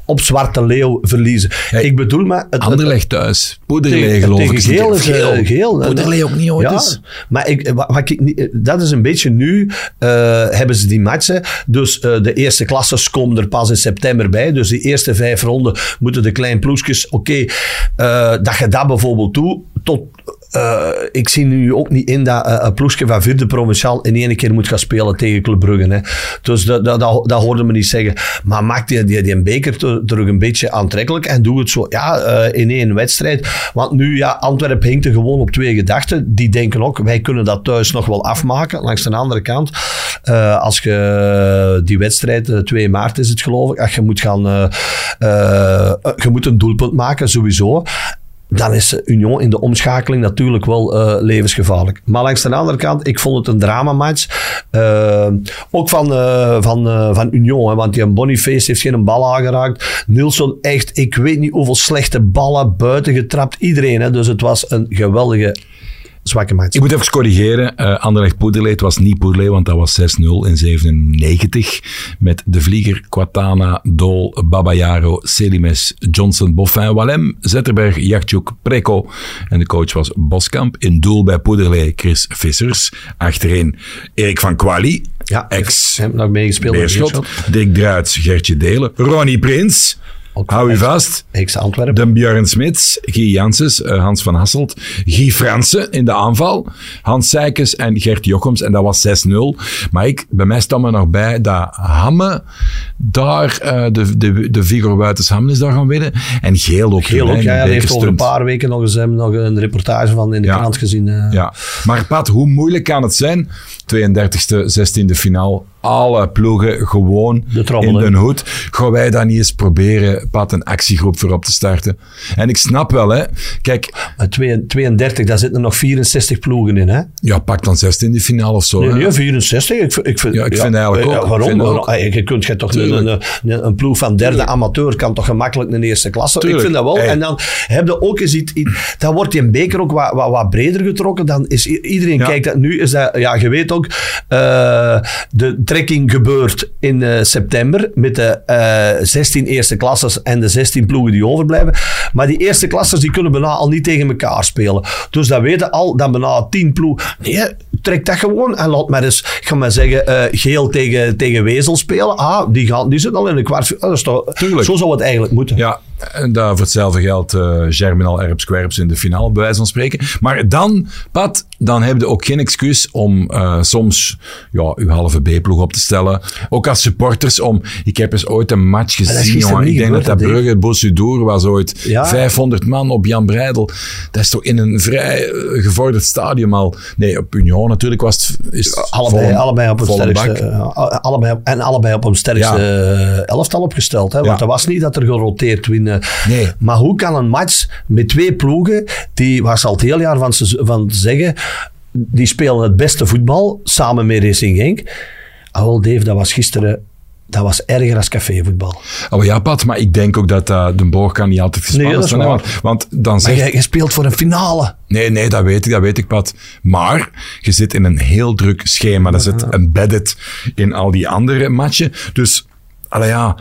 Op Zwarte Leeuw verliezen. ik bedoel maar... Het, Anderlecht thuis. Poederlee geloof tegen ik. geel is Geel. eh, geel. Poederlee ook niet ooit ja, eens. Maar ik, wat, wat ik, niet- dat is een beetje nu, eh, hebben ze die matchen. Dus eh, de eerste klasses komen er pas in september bij. Dus die eerste vijf ronden moeten de kleine ploegjes... Oké, eh, dat je dat bijvoorbeeld doet tot... eh, ik zie nu ook niet in dat eh, een van vierde provinciaal in één keer moet gaan spelen tegen Club Brugge. Hè. Dus dat, dat, dat, dat me niet zeggen. Maar maak die, die, die beker ter- terug een beetje aantrekkelijk en doe het zo ja, eh, in één wedstrijd. Want nu, ja, Antwerpen hinkt er gewoon op twee gedachten. Die denken ook, wij kunnen dat thuis nog wel afmaken. Langs de andere kant, als je die wedstrijd, eh, 2 maart is het geloof ik, als je moet gaan, je moet een doelpunt maken sowieso dan is Union in de omschakeling natuurlijk wel eh, levensgevaarlijk. Maar langs de andere kant, ik vond het een dramamatch. Eh, ook van, eh, van, van Union, hè, want die Boniface heeft geen bal aangeraakt. Nilsson echt, ik weet niet hoeveel slechte ballen buiten getrapt. Iedereen, hè, dus het was een geweldige zwakke match. Ik moet even corrigeren. eh Anderlecht Poederlee, het was niet Poederlee, want dat was 6-0 in 97. Met de vlieger Quatana, Dol, Babayaro, Selimes, Johnson, Boffin, Walem, Zetterberg, Jachtjoek, Preko. En de coach was Boskamp. In doel bij Poederlee Chris Vissers. Achterin Erik van Quali, Ja, ex Heb nog meegespeeld Beerschot. Dick Druits, Gertje Delen. Ronnie Prins, Ook hou ex- vast. Ex Antwerpen. De Björn Smits, Guy Janssens, eh, Hans van Hasselt, Guy Fransen in de aanval, Hans Seikes en Gert Jochems. En dat was 6-0. Maar ik, bij mij stond er nog bij dat Hamme daar, eh, de, de, de Vigor Wuitens Hamme is daar gaan winnen. En Geel ook. Geel toen, ook, ja, heeft over een paar weken nog eens hem nog een reportage van in de Ja. krant gezien. eh. Ja, maar Pat, hoe moeilijk kan het zijn? 32e, 16e finaal, alle ploegen gewoon De trommel, in de hoed. Gaan wij daar niet eens proberen, Pat, een actiegroep voor op te starten? En ik snap wel, hè. Kijk, Maar 32, daar zitten nog 64 ploegen in, hè? ja, pak dan 16e finale of zo. Nee, nee, 64. Ik, vind- ik vind, Ja, ik vind eigenlijk ja, ook. Waarom? vind ook. Eh, Je kunt je toch een, een, ploeg van derde amateur kan toch gemakkelijk een eerste klasse. Tuurlijk. Ik vind dat wel. Hey. En dan heb je ook eens iets, iets- dan wordt die beker ook wat, wat, wat breder getrokken. Dan is iedereen kijkt dat nu is dat, ja, je weet ook, eh, de gebeurt in eh, september met de eh 16 eerste klasses en de 16 ploegen die overblijven. Maar die eerste klasses die kunnen bijna al niet tegen elkaar spelen. Dus dat weten al dat bijna 10 ploegen. Nee, trek dat gewoon en laat maar eens, ik ga maar zeggen, eh, geel tegen, tegen Wezel spelen. Ah, die, gaan, die zitten al in de kwart. Ah, dat is toch, Tuurlijk. Zo zou het eigenlijk moeten. Ja, en daar voor hetzelfde geld eh Germinal Erps Kwerps in de finale, bij wijze van spreken. Maar dan, Pat, dan heb je ook geen excuus om eh, soms ja, uw halve B-ploeg op te stellen. Ook als supporters om... Ik heb eens ooit een match gezien, jongen. Ik denk dat dat? Brugge Bossudour was ooit. Ja. 500 man op Jan Breidel. Dat is toch in een vrij eh, gevorderd stadium al. Nee, op Union natuurlijk was het... Is het Allebei, volle- allebei op een sterkste, eh, allebei, en allebei op een sterkste eh, elftal opgesteld. Hè? Want Ja. er was niet dat er geroteerd winnen. Nee. Maar hoe kan een match met twee ploegen, die was al het hele jaar van, van zeggen, die spelen het beste voetbal samen met Racing Genk. Wel Dave, dat was gisteren, dat was erger als cafévoetbal. Oh ja, Pat, maar ik denk ook dat uh, de Boog kan niet altijd gespannen Nee, dat is zijn. Want, want dan Maar zegt jij, jij speelt voor een finale. Nee, nee, dat weet ik, dat weet ik, Pat. Maar je zit in een heel druk schema. Dat zit embedded in al die andere matchen. Dus, allee ja,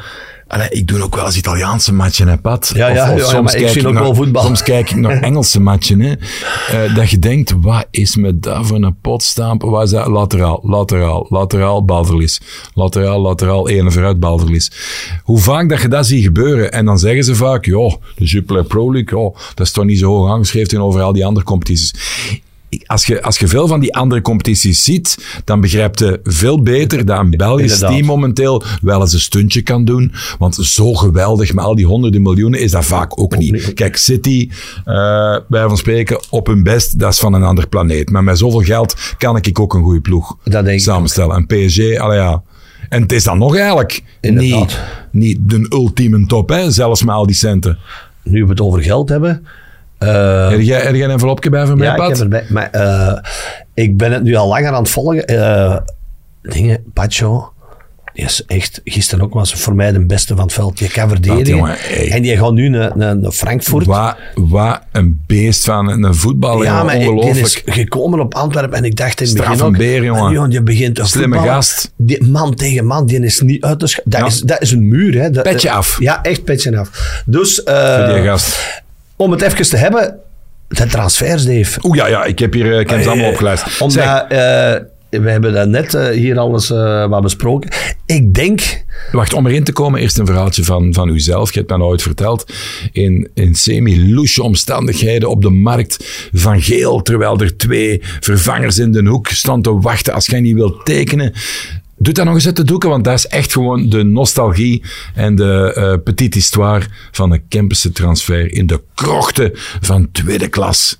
Allee, ik doe ook wel eens Italiaanse matchen, hè, Pat? Ja, ja, ja, maar ik zie ook naar, wel voetbal. Soms kijk ik naar Engelse matchen, hè. Eh, dat je denkt, wat is met dat voor een potstampen? Wat is dat? Lateraal, lateraal, lateraal, balverlies. Lateraal, lateraal, ene vooruit, balverlies. Hoe vaak dat je dat ziet gebeuren, en dan zeggen ze vaak, ja, de Jupiler Pro League, ja, dat is toch niet zo hoog aangeschreven tegenover al die andere competities als je, als je veel van die andere competities ziet, dan begrijp je veel beter dat een Belgisch Inderdaad. team momenteel wel eens een stuntje kan doen. Want zo geweldig met al die honderden miljoenen is dat vaak ook niet. Kijk, City, eh bij van spreken, op hun best, dat is van een ander planeet. Maar met zoveel geld kan ik ook een goede ploeg samenstellen. En PSG, allee ja. En het is dan nog eigenlijk Inderdaad. niet, niet de ultieme top, hè, zelfs met al die centen. Nu we het over geld hebben. Eh, Heb jij, heb jij een envelopje bij van mij, ja, ik heb erbij. Maar eh, ik ben het nu al langer aan het volgen. Eh, dingen, Pacho. Die is echt, gisteren ook was voor mij de beste van het veld. Die kan verdedigen. jongen. En die gaat nu naar, naar, Frankfurt. Wat, wat een beest van een voetballer, Ja, jongen. maar die ongelooflijk. is gekomen op Antwerpen en ik dacht in het begin een ook, beer, jongen. man, je begint te Slimme gast. Die man tegen man, die is niet uit te dat, Ja. is, dat is een muur. Hè. Dat- Petje af. Ja, echt petje af. Dus Voor die gast. Om het even te hebben, de transfers, Dave. Oeh, ja, ja, ik heb hier, eh, ik heb ze allemaal opgeluisterd. Zeg, Omdat, eh, we hebben dat net eh, hier alles eh, wat besproken. Ik denk, wacht, om erin te komen, eerst een verhaaltje van, van uzelf. Je hebt mij nou ooit verteld. In, in semi-loesje omstandigheden op de markt van geel, terwijl er twee vervangers in de hoek staan te wachten als jij niet wilt tekenen. Doe dat nog eens uit de doeken, want dat is echt gewoon de nostalgie en de eh petite histoire van een Kempense transfer in de krochten van tweede klas.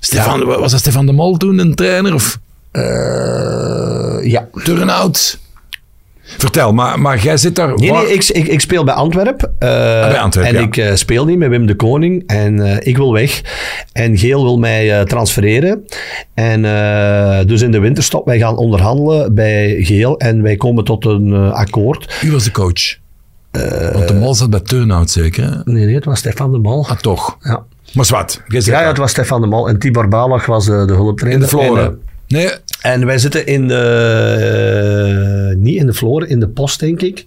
Stefan, Was dat Stefan de Mol toen, een trainer? Of eh, ja. turnout? Vertel, maar, maar jij zit daar... Nee, waar- nee, ik, ik, ik speel bij Antwerpen. bij Antwerpen, En ja. ik eh, speel niet met Wim de Koning. En eh, ik wil weg. En Geel wil mij eh, transfereren. En dus in de winterstop, wij gaan onderhandelen bij Geel. En wij komen tot een akkoord. Wie was de coach? Want de Mol zat bij Turnhout zeker? Nee, nee, het was Stefan de Mal. Ah, toch. Ja, Maar zwart. ja, ja het was Stefan de Mal. En Tibor Balach was de hulptrainer. In de En, Floren. Nee, En wij zitten in de, niet in de Floor, in de post, denk ik.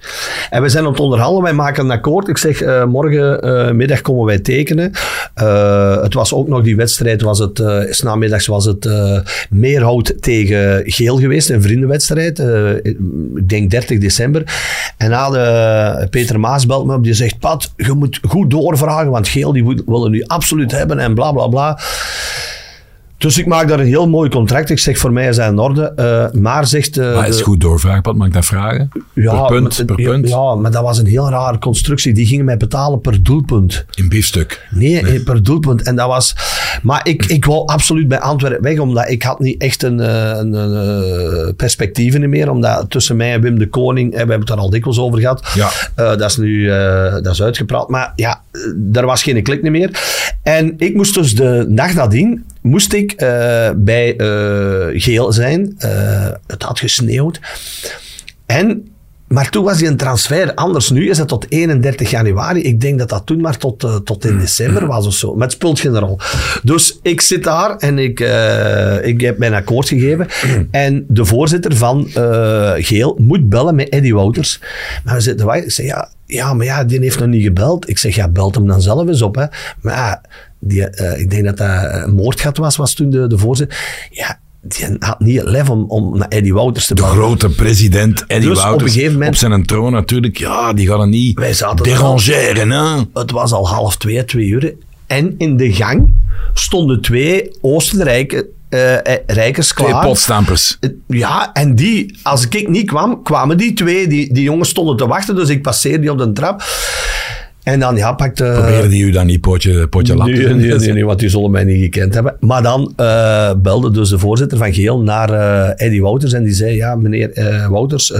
En we zijn aan het onderhandelen, wij maken een akkoord. Ik zeg, eh, morgenmiddag middag komen wij tekenen. Eh, het was ook nog die wedstrijd, was het, eh, s namiddags was het eh Meerhout tegen Geel geweest, een vriendenwedstrijd. Eh, ik denk 30 december. En na de, Peter Maas belt me op, die zegt, Pat, je moet goed doorvragen, want Geel die wil- willen nu absoluut hebben en bla bla bla. Dus ik maak daar een heel mooi contract. Ik zeg, voor mij is dat in orde. Eh, maar zegt... eh, maar is goed doorvragen. Wat mag ik dat vragen? per punt, per ja, punt. Ja, maar dat was een heel rare constructie. Die gingen mij betalen per doelpunt. In biefstuk. Nee, eh, per doelpunt. En dat was... Maar ik, ik wou absoluut bij Antwerpen weg, omdat ik had niet echt een, een, een perspectieven meer. Omdat tussen mij en Wim de Koning, we hebben het daar al dikwijls over gehad. Ja. Dat is nu dat is uitgepraat. Maar ja, daar was geen klik meer. En ik moest dus de nacht nadien, moest ik eh, bij eh, Geel zijn. Eh, het had gesneeuwd. En, maar toen was die een transfer. Anders nu is het tot 31 januari. Ik denk dat dat toen maar tot, tot in december was of zo. Met rol. Dus ik zit daar en ik, ik heb mijn akkoord gegeven. En de voorzitter van Geel moet bellen met Eddie Wouters. Maar we zitten. Ik ja, ja, maar ja, die heeft nog niet gebeld. Ik zeg ja, belt hem dan zelf eens op. Hè. Maar ja, die, eh, ik denk dat dat een moordgat was, was toen de, de voorzitter. Ja, die had niet het lef om, om naar Eddie Wouters te De bellen. grote president Eddie Dus op Wouters. een gegeven moment- op zijn troon natuurlijk. Ja, die gaat er niet Wij zaten er derangeren, hè? Het was al half twee, twee uur. En in de gang stonden twee Oostenrijke, eh, eh, rijkers Twee klaar. potstampers. Eh, Ja, en die, als ik niet kwam, kwamen die twee. Die, die jongens stonden te wachten, dus ik passeerde die op de trap. En dan, ja, pakte... Probeerde die u dan niet potje, potje lap te Nee, nee, nee, nee, want die zullen mij niet gekend hebben. Maar dan eh, belde dus de voorzitter van Geel naar eh Eddie Wouters en die zei, ja meneer eh, Wouters,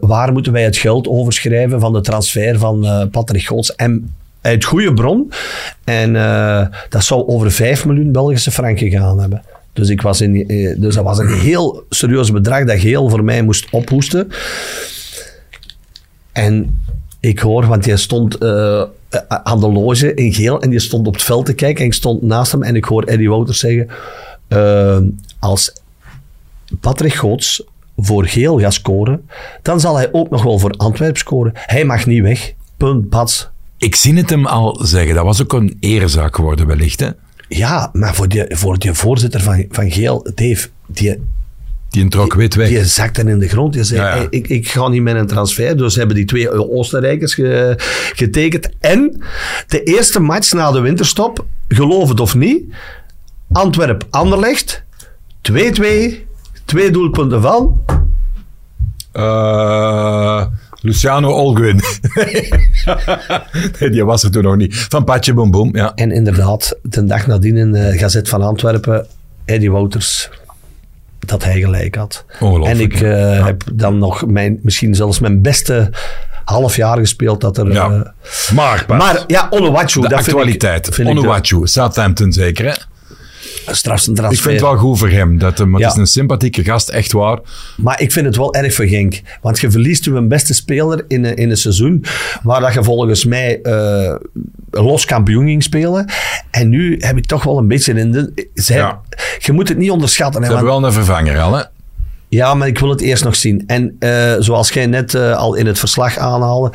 waar moeten wij het geld overschrijven van de transfer van Patrick Goots? En uit goede bron. En dat zou over 5 miljoen Belgische franken gaan hebben. Dus, ik was in, dus dat was een heel serieus bedrag dat Geel voor mij moest ophoesten. En ik hoor, want jij stond eh, aan de loge in geel en die stond op het veld te kijken en ik stond naast hem en ik hoor Eddie Wouters zeggen, eh, als Patrick Goots voor Geel gaat scoren, dan zal hij ook nog wel voor Antwerp scoren. Hij mag niet weg. Punt. Ik zie het hem al zeggen. Dat was ook een erezaak geworden wellicht. Hè? Ja, maar voor die, voor die voorzitter van, van Geel, Dave, die, Die trok wit weg. die zakte in de grond. Die zei, Ja, ja. "Hey, ik, ik ga niet met een transfer. Dus hebben die twee Oostenrijkers ge- getekend. En de eerste match na de winterstop, geloof het of niet, Antwerp-Anderlecht, 2-2, twee doelpunten van. Eh, Luciano Olguin. nee, die was er toen nog niet. Van Patje Boom Boom, ja. En inderdaad, de dag nadien in de Gazet van Antwerpen, Eddie Wouters, dat hij gelijk had. Ongelooflijk, En ik eh, heb dan nog mijn, misschien zelfs mijn beste half jaar gespeeld dat er... ja. eh, Maar, ja, Onuwachu, de dat actualiteit. Onuwachu, Southampton zeker, hè? Ik vind het wel goed voor hem. Dat hem, het is een sympathieke gast, echt waar. Maar ik vind het wel erg voor Genk. Want je verliest je beste speler in, een- in een seizoen waar dat je volgens mij eh, los kampioen ging spelen. En nu heb ik toch wel een beetje in de... Zij, Ja. Je moet het niet onderschatten. Ze Hè, hebben want- wel een vervanger al, hè? Ja, maar ik wil het eerst nog zien. En eh, zoals jij net eh, al in het verslag aanhaalde,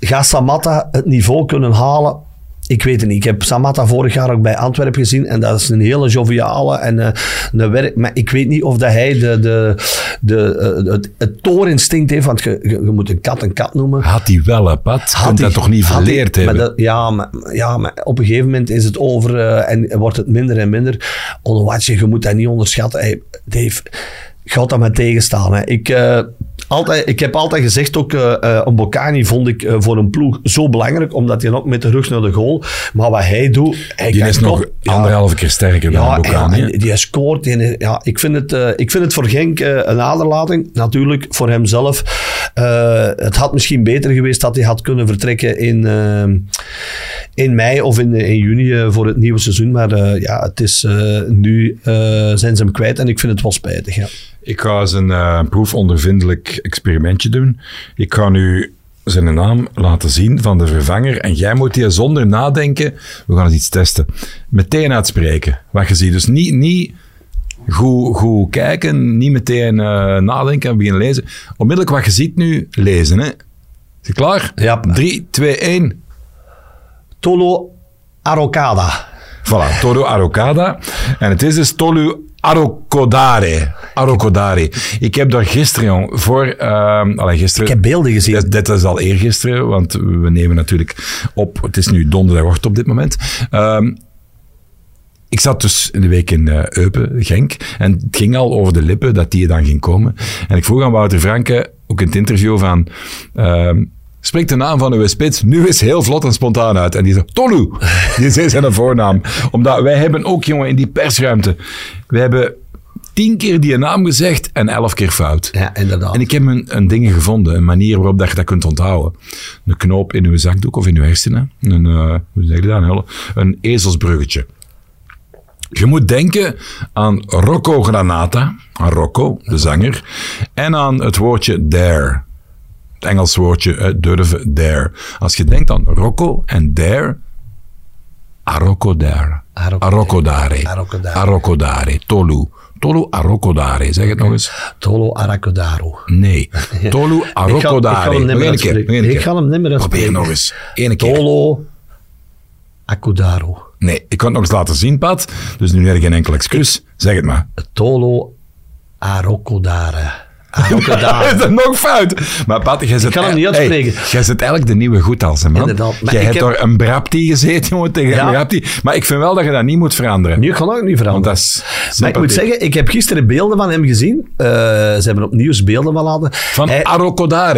gaat Samatta het niveau kunnen halen? Ik weet het niet. Ik heb Samatta vorig jaar ook bij Antwerpen gezien. En dat is een hele joviale en eh, een werk. Maar ik weet niet of dat hij de, de, de, eh, het, het toorinstinct heeft. Want je, je, moet een kat een kat noemen. Had hij wel, hè, Pat? Had hij- dat toch niet verleerd maar hebben? dat- ja, maar, ja, maar op een gegeven moment is het over eh, en wordt het minder en minder. Onuwachu, je moet dat niet onderschatten. Hey, Dave, gaat dat maar tegenstaan. Hè. Ik, altijd, ik heb altijd gezegd, ook eh eh, een Bocani vond ik eh, voor een ploeg zo belangrijk, omdat hij ook met de rug naar de goal. Maar wat hij doet... Hij Die is nog ja, anderhalve keer sterker dan Bocani. ja, die scoort. Ja, ik, vind het, eh, ik vind het voor Genk eh, een aderlating. Natuurlijk, voor hemzelf. Eh, het had misschien beter geweest dat hij had kunnen vertrekken in, eh, in mei of in, in juni eh, voor het nieuwe seizoen. Maar eh, ja, het is, eh, nu eh, zijn ze hem kwijt en ik vind het wel spijtig. Ja. Ik ga eens een eh, proefondervindelijk experimentje doen. Ik ga nu zijn naam laten zien van de vervanger en jij moet die zonder nadenken, we gaan eens iets testen, meteen uitspreken. Wat je ziet. Dus niet, niet goed, goed kijken, niet meteen eh, nadenken en beginnen lezen. Onmiddellijk wat je ziet nu, lezen. Hè? Is je klaar? Ja. 3, 2, 1. Tolo Arocada. Voilà, Toro Arocada. En het is dus Tolu Arokodare. Arokodare. Ik heb daar gisteren, jong, voor... ehm allee, gisteren... Ik heb beelden gezien. Dat, dit is al eergisteren, want we nemen natuurlijk op... Het is nu donderdagochtend op dit moment. Ehm, ik zat dus in de week in eh, Eupen, Genk. En het ging al over de lippen dat die dan ging komen. En ik vroeg aan Wouter Franke, ook in het interview, van... ehm, Spreek de naam van uw spits nu eens heel vlot en spontaan uit. En die zei, Tolu. Die zei zijn voornaam. Omdat wij hebben ook, jongen, in die persruimte... We hebben tien keer die naam gezegd en elf keer fout. Ja, inderdaad. En ik heb een, een ding gevonden, een manier waarop dat je dat kunt onthouden. Een knoop in uw zakdoek of in uw hersenen. Een, eh, hoe zeg je dat? Een, een ezelsbruggetje. Je moet denken aan Rocco Granata, aan Rocco, de zanger, en aan het woordje dare. Het Engels woordje eh, durven, dare. Als je denkt aan Rocco en dare, Arrokodare. Arrokodare. Arrokodare. Arrokodare. Tolu. Tolu Arrokodare. Zeg het nog eens. Tolo Aracodaro. Nee. Tolu Ik ga, ik ga keer. Ik ga hem niet meer Probeer nog eens. Eén keer. Tolo Acudaro. Nee, ik kan het nog eens laten zien, Pat. Dus nu heb je geen enkel excuus. Zeg het maar. Tolo Arocodare. Dat nog fout? Maar Pat, jij zit... kan hem niet uitspreken. Hey, jij zit eigenlijk de nieuwe goed als man. Inderdaad, maar Jij hebt heb- door een Brapti gezeten, jongen, tegen Ja. een Brapti. Maar ik vind wel dat je dat niet moet veranderen. Nu kan ik niet Want veranderen. dat is Maar ik moet zeggen, ik heb gisteren beelden van hem gezien. Eh, ze hebben opnieuw beelden van laten. Van hij,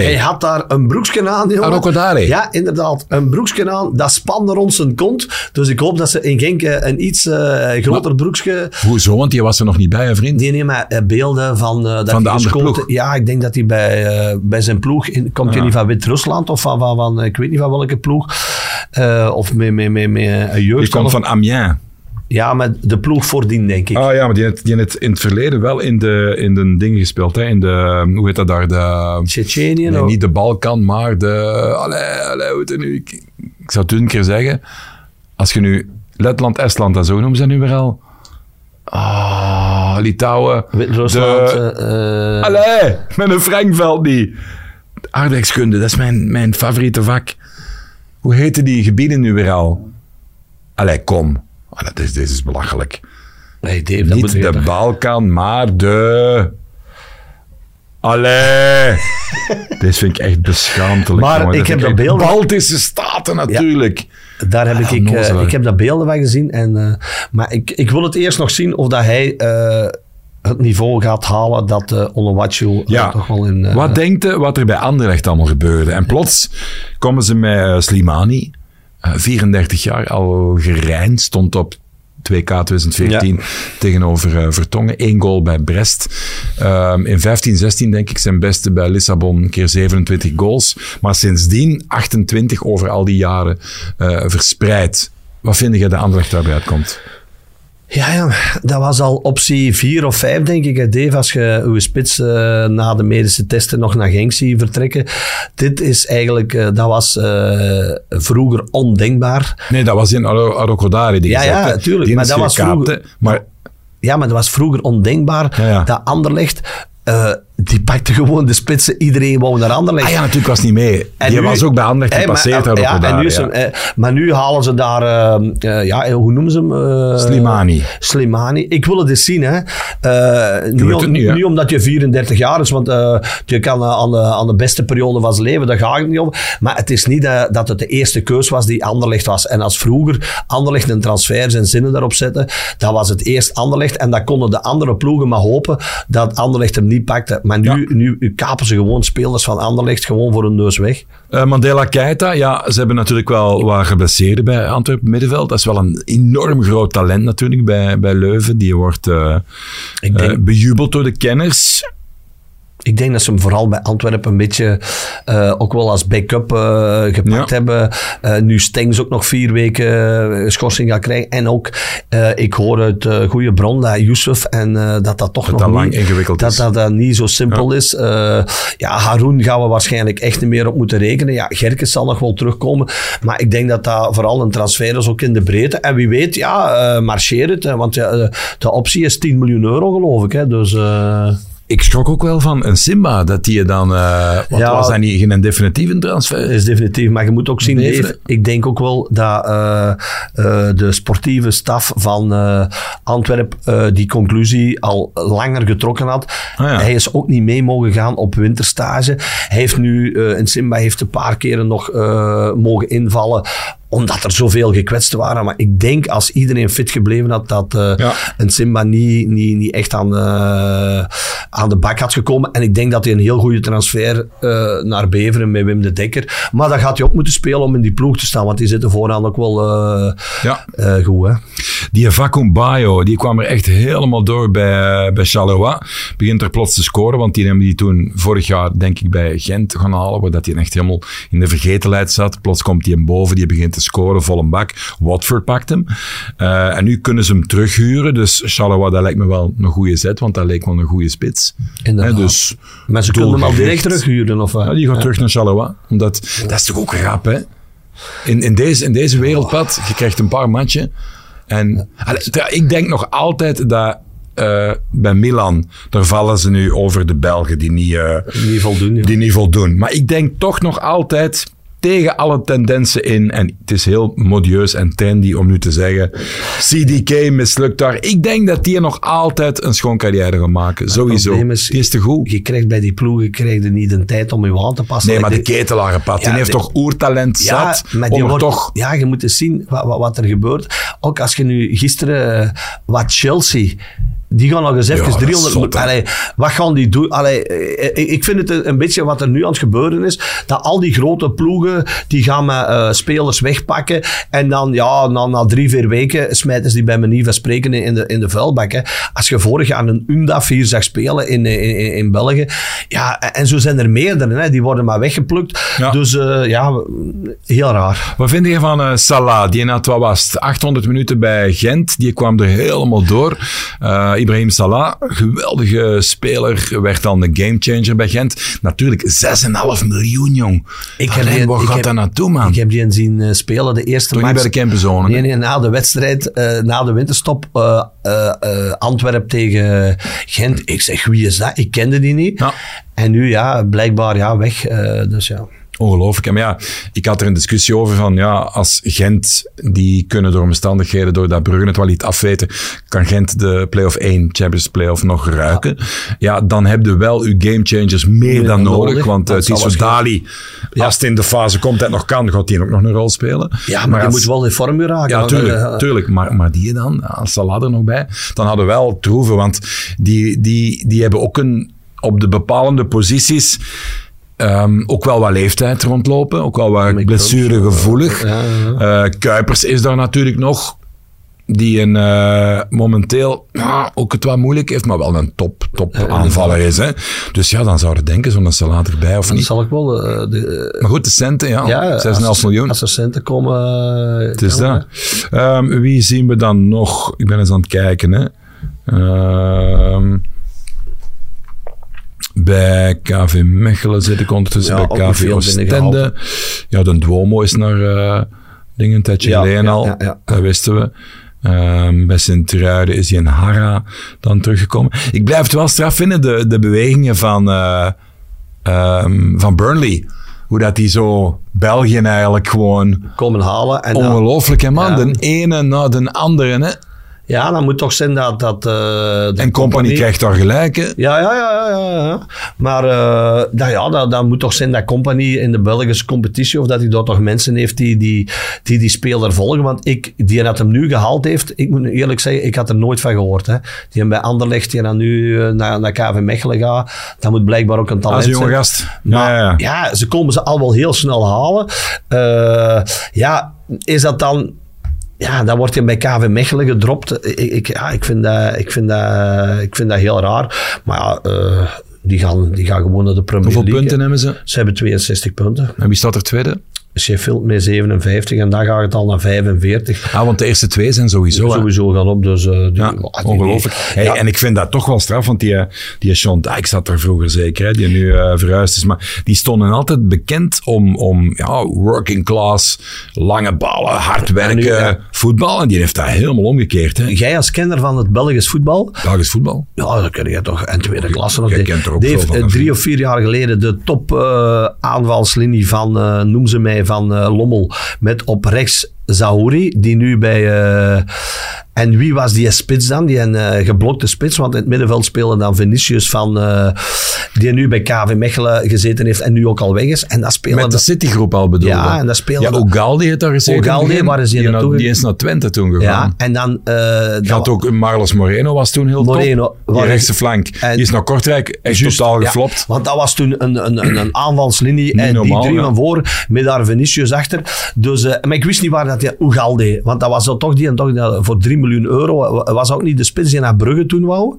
hij had daar een broeksje aan, jongen. Ja, inderdaad. Een broeksje aan. Dat spande rond zijn kont. Dus ik hoop dat ze in Genk eh, een iets eh, groter broeksje... Hoezo? Want die was er nog niet bij, hè, vriend. Die nemen eh, beelden van, dat Van de andere. Ja, ik denk dat hij bij, eh, bij zijn ploeg... In, komt hij niet van Wit-Rusland of van, van, van... Ik weet niet van welke ploeg. Eh, of met, met, met, met een jeugd. Die komt van Amiens. Ja, maar de ploeg voordien, denk ik. Ah ja, maar die heeft, die heeft in het verleden wel in de, in de dingen gespeeld. Hè? In de, hoe heet dat daar? De, Tsjetsjenië. nee, niet de Balkan, maar de... Allee, allee, hoe heet het nu? Ik, ik zou het een keer zeggen. Als je nu Letland, Estland en zo noemen ze nu weer al. Ah, Litouwen. Wit-Rusland. De- eh, eh, Allee, met een Frankveld niet. Aardrijkskunde, dat is mijn, mijn favoriete vak. Hoe heten die gebieden nu weer al? Allee, kom. Ah, dat is, dit is belachelijk. nee, Dave, dat moet Niet de Balkan, maar de... Allee. Dit vind ik echt beschaamdelijk. Maar jongen. ik heb vind dat echt beeld- Baltische Staten natuurlijk. Daar heb Ah, ik, ik, eh, ik heb daar beelden van gezien. En, eh, maar ik, ik wil het eerst nog zien of dat hij eh, het niveau gaat halen dat uh, Ja. toch wel in... Wat denkt u wat er bij Anderlecht allemaal gebeurde? En plots komen ze met Slimani, eh, 34 jaar, al gereind, stond op 2K 2014 tegenover eh, Vertongen. Eén goal bij Brest. Ehm, in 15, 16 denk ik zijn beste bij Lissabon, een keer 27 goals. Maar sindsdien 28 over al die jaren eh, verspreid. Wat vind je dat Anderlecht daarbij uitkomt? Ja, ja, dat was al optie 4 of 5, denk ik. hè, Dave, als je uw spits eh, na de medische testen nog naar Genk ziet vertrekken. Dit is eigenlijk, eh, dat was eh, vroeger ondenkbaar. Nee, dat was in die Ja, gezet, ja, tuurlijk, maar dat was vroeger-. Maar Ja, maar dat was vroeger ondenkbaar Ja, ja. dat Anderlecht, die pakte gewoon de spitsen. Iedereen wou naar Anderlecht. Ah ja, natuurlijk was niet mee. En die nu- was ook bij Anderlecht Hey, maar- gepasseerd. daar ja, en nu hem, eh, maar nu halen ze daar, eh, ja, hoe noemen ze hem? Slimani. Slimani. Ik wil het eens zien. Hè. Eh, niet, weet om- het niet, hè? niet omdat je 34 jaar is, want je kan aan, de, aan de beste periode van zijn leven, daar ga ik niet om. Maar het is niet dat het de eerste keus was die Anderlecht was. En als vroeger Anderlecht een transfer zijn zinnen daarop zette, dat was het eerst Anderlecht. En dan konden de andere ploegen maar hopen dat Anderlecht hem niet pakte. Maar nu, nu kapen ze gewoon spelers van Anderlecht gewoon voor een neus weg. Eh, Mandela Keita, ja, ze hebben natuurlijk wel wat geblesseerd bij Antwerpen middenveld. Dat is wel een enorm groot talent natuurlijk bij, bij Leuven. Die wordt eh, denk- eh, bejubeld door de kenners. Ik denk dat ze hem vooral bij Antwerpen een beetje eh, ook wel als backup eh, gepakt Ja. hebben. Eh, nu Stengs ook nog vier weken schorsing gaat krijgen. En ook, ik hoor uit goede bron dat Youssef en dat dat toch Dat nog dat niet, ingewikkeld dat is. Dat dat niet zo simpel is. Ja, Haroun gaan we waarschijnlijk echt niet meer op moeten rekenen. Ja, Gerkes zal nog wel terugkomen. Maar ik denk dat dat vooral een transfer is ook in de breedte. En wie weet, ja, marcheer het. hè, want ja, de optie is 10 miljoen euro geloof ik. Hè, dus... Ik schrok ook wel van een Simba, dat die je dan... want Ja. was dat niet geen definitieve transfer? is definitief. Maar je moet ook zien. Dave, ik denk ook wel dat eh, eh, de sportieve staf van Antwerpen eh, die conclusie al langer getrokken had. Ah, ja. Hij is ook niet mee mogen gaan op winterstage. Hij heeft nu, in Simba heeft een paar keren nog mogen invallen omdat er zoveel gekwetsten waren. Maar ik denk als iedereen fit gebleven had, dat eh, Ja. een Simba niet, niet, niet echt aan, eh, aan de bak had gekomen. En ik denk dat hij een heel goede transfer eh, naar Beveren met Wim de Dekker. Maar dat gaat hij ook moeten spelen om in die ploeg te staan. Want die zitten vooraan ook wel Ja. goed. Hè? Die Vacuum Bayo, die kwam er echt helemaal door bij, bij Charleroi. Begint er plots te scoren, want die hebben die toen vorig jaar, denk ik, bij Gent gaan halen, waar dat hij echt helemaal in de vergetelheid zat. Plots komt hij hem boven, die begint te scoren, vol een bak. Watford pakt hem. Eh, en nu kunnen ze hem terughuren, dus Charleroi, dat lijkt me wel een goede zet, want dat leek wel een goede spits. Inderdaad. Hè, dus Maar ze kunnen hem al direct terughuren. Of? Ja, die gaat terug naar Charleroi. Omdat, dat is toch ook rap, hè? In, in, deze, in deze wereldpad, je krijgt een paar matchen. En Allee, ik denk nog altijd dat eh, bij Milan, daar vallen ze nu over de Belgen die niet, eh, Niet voldoen. ja. die niet voldoen. Maar ik denk toch nog altijd tegen alle tendensen in. En het is heel modieus en trendy om nu te zeggen. CDK mislukt daar. Ik denk dat die nog altijd een schoon carrière gaan maken. Sowieso. is- die is te goed. Je krijgt bij die ploegen krijg je niet de tijd om je aan te passen. Nee, maar de denk- ketelarenpad, die Ja, heeft de- toch oertalent zat maar om die wordt- toch... Ja, je moet eens zien wat, wat, wat er gebeurt. Ook als je nu gisteren, eh, wat Chelsea, die gaan nog eens even dat is 300... zot, allee, wat gaan die doen? Allee, eh, ik ik vind het een- beetje wat er nu aan het gebeuren is, dat al die grote ploegen, die gaan met eh, spelers wegpakken en dan, ja, na, na drie, vier weken smijten ze die bij manier van spreken in de, in de vuilbak. Hè. Als je vorig jaar een Undaf hier zag spelen in, in, in, in België, ja, en zo zijn er meerdere, hè, die worden maar weggeplukt. Ja. Dus eh, ja, heel raar. Wat vind je van eh, Salah? Die wat was het, 800 minuten bij Gent. Die kwam er helemaal door. Ibrahim Salah, geweldige speler, werd dan de gamechanger bij Gent. Natuurlijk 6,5 miljoen, jong. Ik heb die- waar gaat dat naartoe, man? Ik heb die zien eh, spelen, de eerste niet match. bij de campenzone? Nee, nee, na de wedstrijd, eh, na de winterstop, eh, Antwerp tegen Gent. Ik zeg, wie is dat? Ik kende die niet. Ja. En nu, ja, blijkbaar, ja, weg. Dus ja. Ongelooflijk. En Maar ja, ik had er een discussie over van, ja, als Gent, die kunnen door omstandigheden, door dat Brugge het wel niet afweten, kan Gent de play-off 1, Champions Play-off nog ruiken. Ja, dan heb je wel uw gamechangers meer dan nodig, nodig. want Dat het zal is voor Dali, als het in de fase komt en nog kan, gaat die ook nog een rol spelen. Ja, maar, die als- moet wel in vorm raken. Ja, Want, tuurlijk. eh, tuurlijk. Maar, maar die dan, als Salah er nog bij, dan hadden we wel troeven. Want die, die, die hebben ook een, op de bepalende posities ehm, ook wel wat leeftijd rondlopen. Ook wel wat blessuregevoelig. Ja, ja, Eh, Kuipers is daar natuurlijk nog. Die een, eh, momenteel ook het wat moeilijk heeft, maar wel een top, top aanvaller is. Hè. Dus ja, dan zou je denken, zo'n Salah erbij of Dan niet. zal ik wel... eh, de, Maar goed, de centen, ja. ja, 6,5 als- miljoen. Als er centen komen... Het is dat. Ehm, wie zien we dan nog? Ik ben eens aan het kijken. Hè. Ehm, bij KV Mechelen zit ik ondertussen. Ja, bij KV Oostende. Ja, de Duomo is naar eh dingen een tijdje Ja, geleden ja, al. Dat wisten we. Ehm, bij Sint-Truiden is hij in Hara dan teruggekomen. Ik blijf het wel straf vinden, de, de bewegingen van, eh, ehm, van Burnley. Hoe dat die zo België eigenlijk gewoon Komen halen. En Ongelooflijk, hè, man. Ja. De ene na de andere. Hè. Ja, dan moet toch zijn dat... dat eh, de En Company krijgt daar gelijk. Hè. Ja, ja, ja, ja, ja. Maar nou ja, dat, dat moet toch zijn dat Company in de Belgische competitie, of dat hij daar toch mensen heeft die die, die, die speler volgen. Want ik, die dat hem nu gehaald heeft, ik moet eerlijk zeggen, ik had er nooit van gehoord. Hè. Die hem bij Anderlecht, die dan nu eh, naar, naar KV Mechelen gaat, dat moet blijkbaar ook een talent Als een jonge zijn. gast. Maar ja, ja. ja, ze komen ze al wel heel snel halen. Ja, is dat dan... Ja, dan wordt hij bij KV Mechelen gedropt. Ik, ik, ja, ik, vind dat, ik, vind dat, ik vind dat heel raar. Maar ja, eh, die, gaan, die gaan gewoon naar de Premier Hoeveel League. punten hebben ze? Ze hebben 62 punten. En wie staat er tweede? Sheffield met 57 en dan gaat het al naar 45. Ah, want de eerste twee zijn sowieso. hè. Sowieso gaan op. Dus, eh, die- Ja, ah, die- ongelooflijk. Hey, Ja. En ik vind dat toch wel straf, want die, eh, die Sean Dijk zat er vroeger zeker, hè, die nu eh, verhuisd is. Maar die stonden altijd bekend om, om ja, working class, lange ballen, hard werken, nu, ja. voetbal. En die heeft dat helemaal omgekeerd. Hè. Jij als kenner van het Belgisch voetbal, Belgisch voetbal. Ja, dat kun je toch. En tweede klasse nog. jij kent er ook van, drie of vier jaar geleden de top aanvalslinie van, noem ze mij, van eh, Lommel. Met op rechts Zahouri, die nu bij... eh, en wie was die spits dan? Die een eh, geblokte spits, want in het middenveld speelde dan Vinicius van... eh, die nu bij KV Mechelen gezeten heeft en nu ook al weg is. En dat speelde... Met de Citygroep al bedoel Ja, en dat speelde- Ja, Ugaldi heeft daar gezeten. Begin. waar is die die, naartoe na- die is naar Twente toen gegaan. ja, en dan... had ook Marlos Moreno was toen heel Moreno, top. Die rechtse flank. en- die is naar Kortrijk echt Juist, totaal ja, geflopt. want dat was toen een, een, een, een aanvalslinie. en normaal, die drie ja. van voor, met daar Vinicius achter. Dus, maar ik wist niet waar dat deed. Want dat was zo toch die en toch die voor 3 miljoen euro. Was ook niet de spits die naar Brugge toen wou.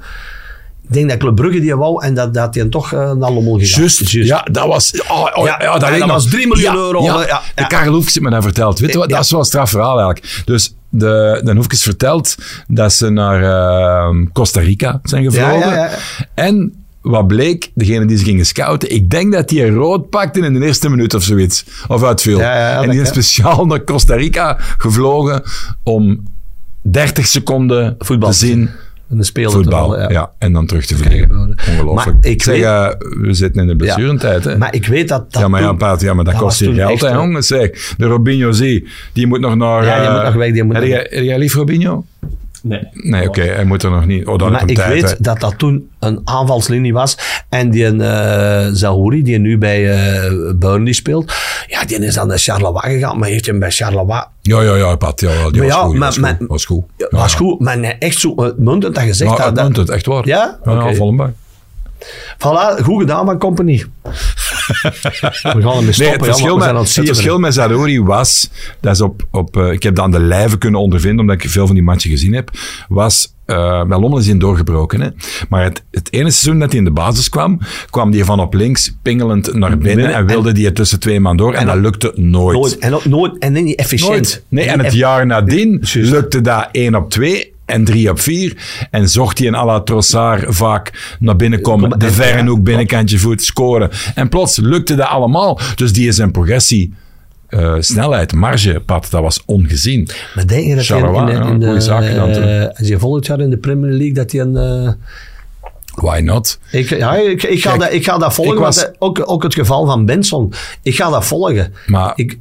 Ik denk dat Club Brugge die wou en dat, dat hij toch eh, naar Lommel gegaan. Juist, ja, dat was... Oh, oh, Ja, ja, dat, was 3 miljoen Ja, euro, Ja, ja. De Karel Hoefkes heeft me dat verteld. Weet je wat? Dat is wel een straf verhaal eigenlijk. Dus de, de Hoefkes vertelt dat ze naar eh, Costa Rica zijn gevlogen. Ja, ja, ja. En wat bleek, degene die ze gingen scouten, ik denk dat die een rood pakte in de eerste minuut of zoiets. Of uitviel. Ja, en die is speciaal naar Costa Rica gevlogen om 30 seconden Voetbal te zien. En de speler Voetbal, te vallen, ja. En dan terug te vliegen. Ongelooflijk. Maar ik zeg, weet- eh, we zitten in de blessurentijd. Hè? Maar ik weet dat dat ja, maar ja, Paat, ja, maar dat, dat kost toen geld, hè, jongens. Zeg, de Robinho zie, die moet nog naar... Ja, die eh, moet nog weg, die moet heb, nog jij, heb jij lief Robinho? Nee. Nee, oké, hij moet er nog niet. Oh, dat Maar ik tijd, weet dat dat toen een aanvalslinie was. En die uh, Zahouri, die nu bij uh, Burnley speelt, ja, die is dan naar Charleroi gegaan, maar heeft hem bij Charleroi... Ja, ja, ja, Pat, ja, die Maar was ja, goed, maar- was maar- goed. Was goed. Ja, Ja, was ja. goed, maar nee, echt zo uitmuntend dat je zegt... Ja, dat, dat, uitmuntend, echt waar. Ja? Ja, Oké. volle bak. Voilà, goed gedaan van Company. We gaan ermee Nee, stoppen, het verschil, met, aan het het verschil met Zadori was, dat is op, op, eh, ik heb dat aan de lijve kunnen ondervinden, omdat ik veel van die matchen gezien heb, was, uh, bij Lommel is hij doorgebroken. Hè? Maar het, het ene seizoen dat hij in de basis kwam, kwam hij van op links pingelend naar binnen, en wilde die het tussen twee man door en, dat lukte nooit. Nooit, en ook nooit, en niet efficiënt. Nooit. Nee, en het jaar nadien lukte dat één op twee en 3 op 4. En zocht hij een à la Trossard vaak naar binnen komen. Kom- De en- verre ja, hoek, binnenkantje voet, scoren. En plots lukte dat allemaal. Dus die is zijn progressie, eh, snelheid, marge, pad, dat was ongezien. Maar denk je dat hij in, in, de, goeie zaken dan toen. eh, als je volgend jaar in de Premier League, dat hij een... eh, Why not? ik, ja, ik, ik, ga Kijk, dat, ik ga dat volgen, ik was- want, ook, ook het geval van Benson. Ik ga dat volgen. Maar Ik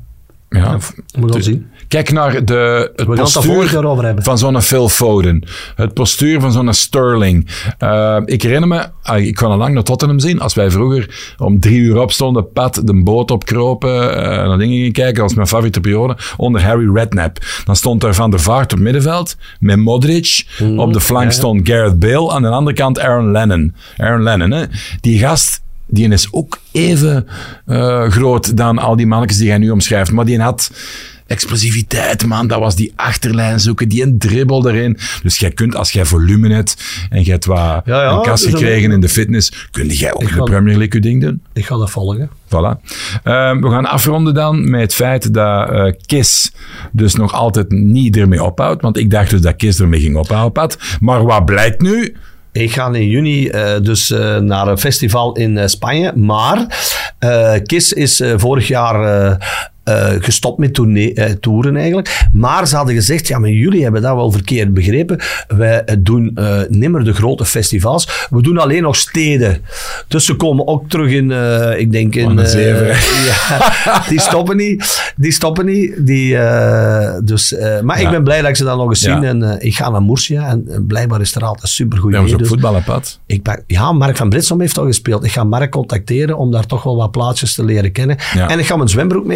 ja, moet wel zien. Kijk naar de, het postuur hebben. van zo'n Phil Foden. Het postuur van zo'n Sterling. Eh, ik herinner me, ah, ik kon al lang naar Tottenham zien, als wij vroeger om drie uur opstonden, pad de boot opkropen, eh naar dingen gingen kijken, was mijn favoriete periode, onder Harry Redknapp. Dan stond er Van der Vaart op middenveld, met Modric. op de flank stond Gareth Bale, aan de andere kant Aaron Lennon. Aaron Lennon, hè. Die gast, die is ook even eh, groot dan al die mannetjes die hij nu omschrijft. Maar die had explosiviteit, man. Dat was die achterlijn zoeken, die een dribbel erin. Dus jij kunt, als jij volume hebt en je hebt wat Ja, ja, een kast dus gekregen in de fitness, kun jij ook in de Premier League je ding doen. Ik ga dat volgen. Voilà. Ehm, we gaan afronden dan met het feit dat eh Kiss dus nog altijd niet ermee ophoudt. Want ik dacht dus dat Kiss ermee ging ophouden, Pat. Maar wat blijkt nu? Ik ga in juni eh, dus eh, naar een festival in Spanje. Maar KISS is vorig jaar eh, gestopt met eh, toeren eigenlijk. Maar ze hadden gezegd, ja, maar jullie hebben dat wel verkeerd begrepen. Wij eh, doen eh, nimmer de grote festivals. We doen alleen nog steden. Dus ze komen ook terug in, eh, ik denk in... Ja, die stoppen niet. Die stoppen niet. Die, dus, maar ik ben blij dat ik ze dan nog eens Ja. zie. En ik ga naar Murcia. En blijkbaar is er altijd supergoed Ja, we weer. ook Dus- voetballen, Pat. ik pak, ja, Mark van Britsom heeft al gespeeld. Ik ga Mark contacteren om daar toch wel wat plaatsjes te leren kennen. Ja. En ik ga mijn zwembroek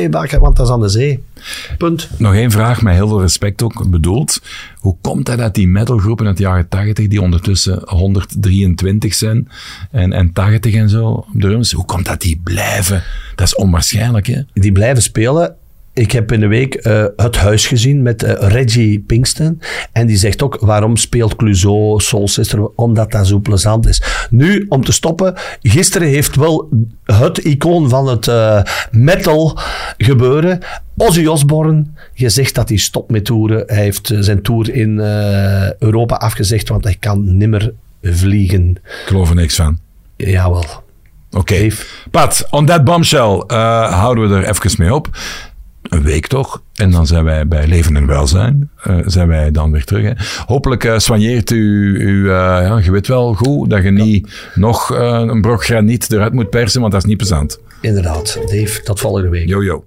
want dat is aan de zee. Punt. Nog één vraag, met heel veel respect ook bedoeld. Hoe komt het dat die metalgroepen uit de jaren 80, die ondertussen 123 zijn, en, en 80 en zo, op de drums, hoe komt dat die blijven? Dat is onwaarschijnlijk, hè? Die blijven spelen. Ik heb in de week eh, het huis gezien met eh, Reggie Pinkston. En die zegt ook, waarom speelt Clouseau, Soul Sister? Omdat dat zo plezant is. Nu, om te stoppen. Gisteren heeft wel het icoon van het eh, metal gebeuren. Ozzy Osbourne gezegd dat hij stopt met toeren. Hij heeft zijn tour in Europa afgezegd, want hij kan nimmer vliegen. Ik geloof er niks van. Jawel. Oké. Pat, on that bombshell houden we er even mee op. Een week toch? En dan zijn wij bij Leven en Welzijn. eh, zijn wij dan weer terug. Hè. Hopelijk eh soigneert u, u eh, ja, je weet wel goed, dat je niet nog een brok graniet eruit moet persen, want dat is niet plezant. Inderdaad. Dave, tot volgende week. Yo, yo.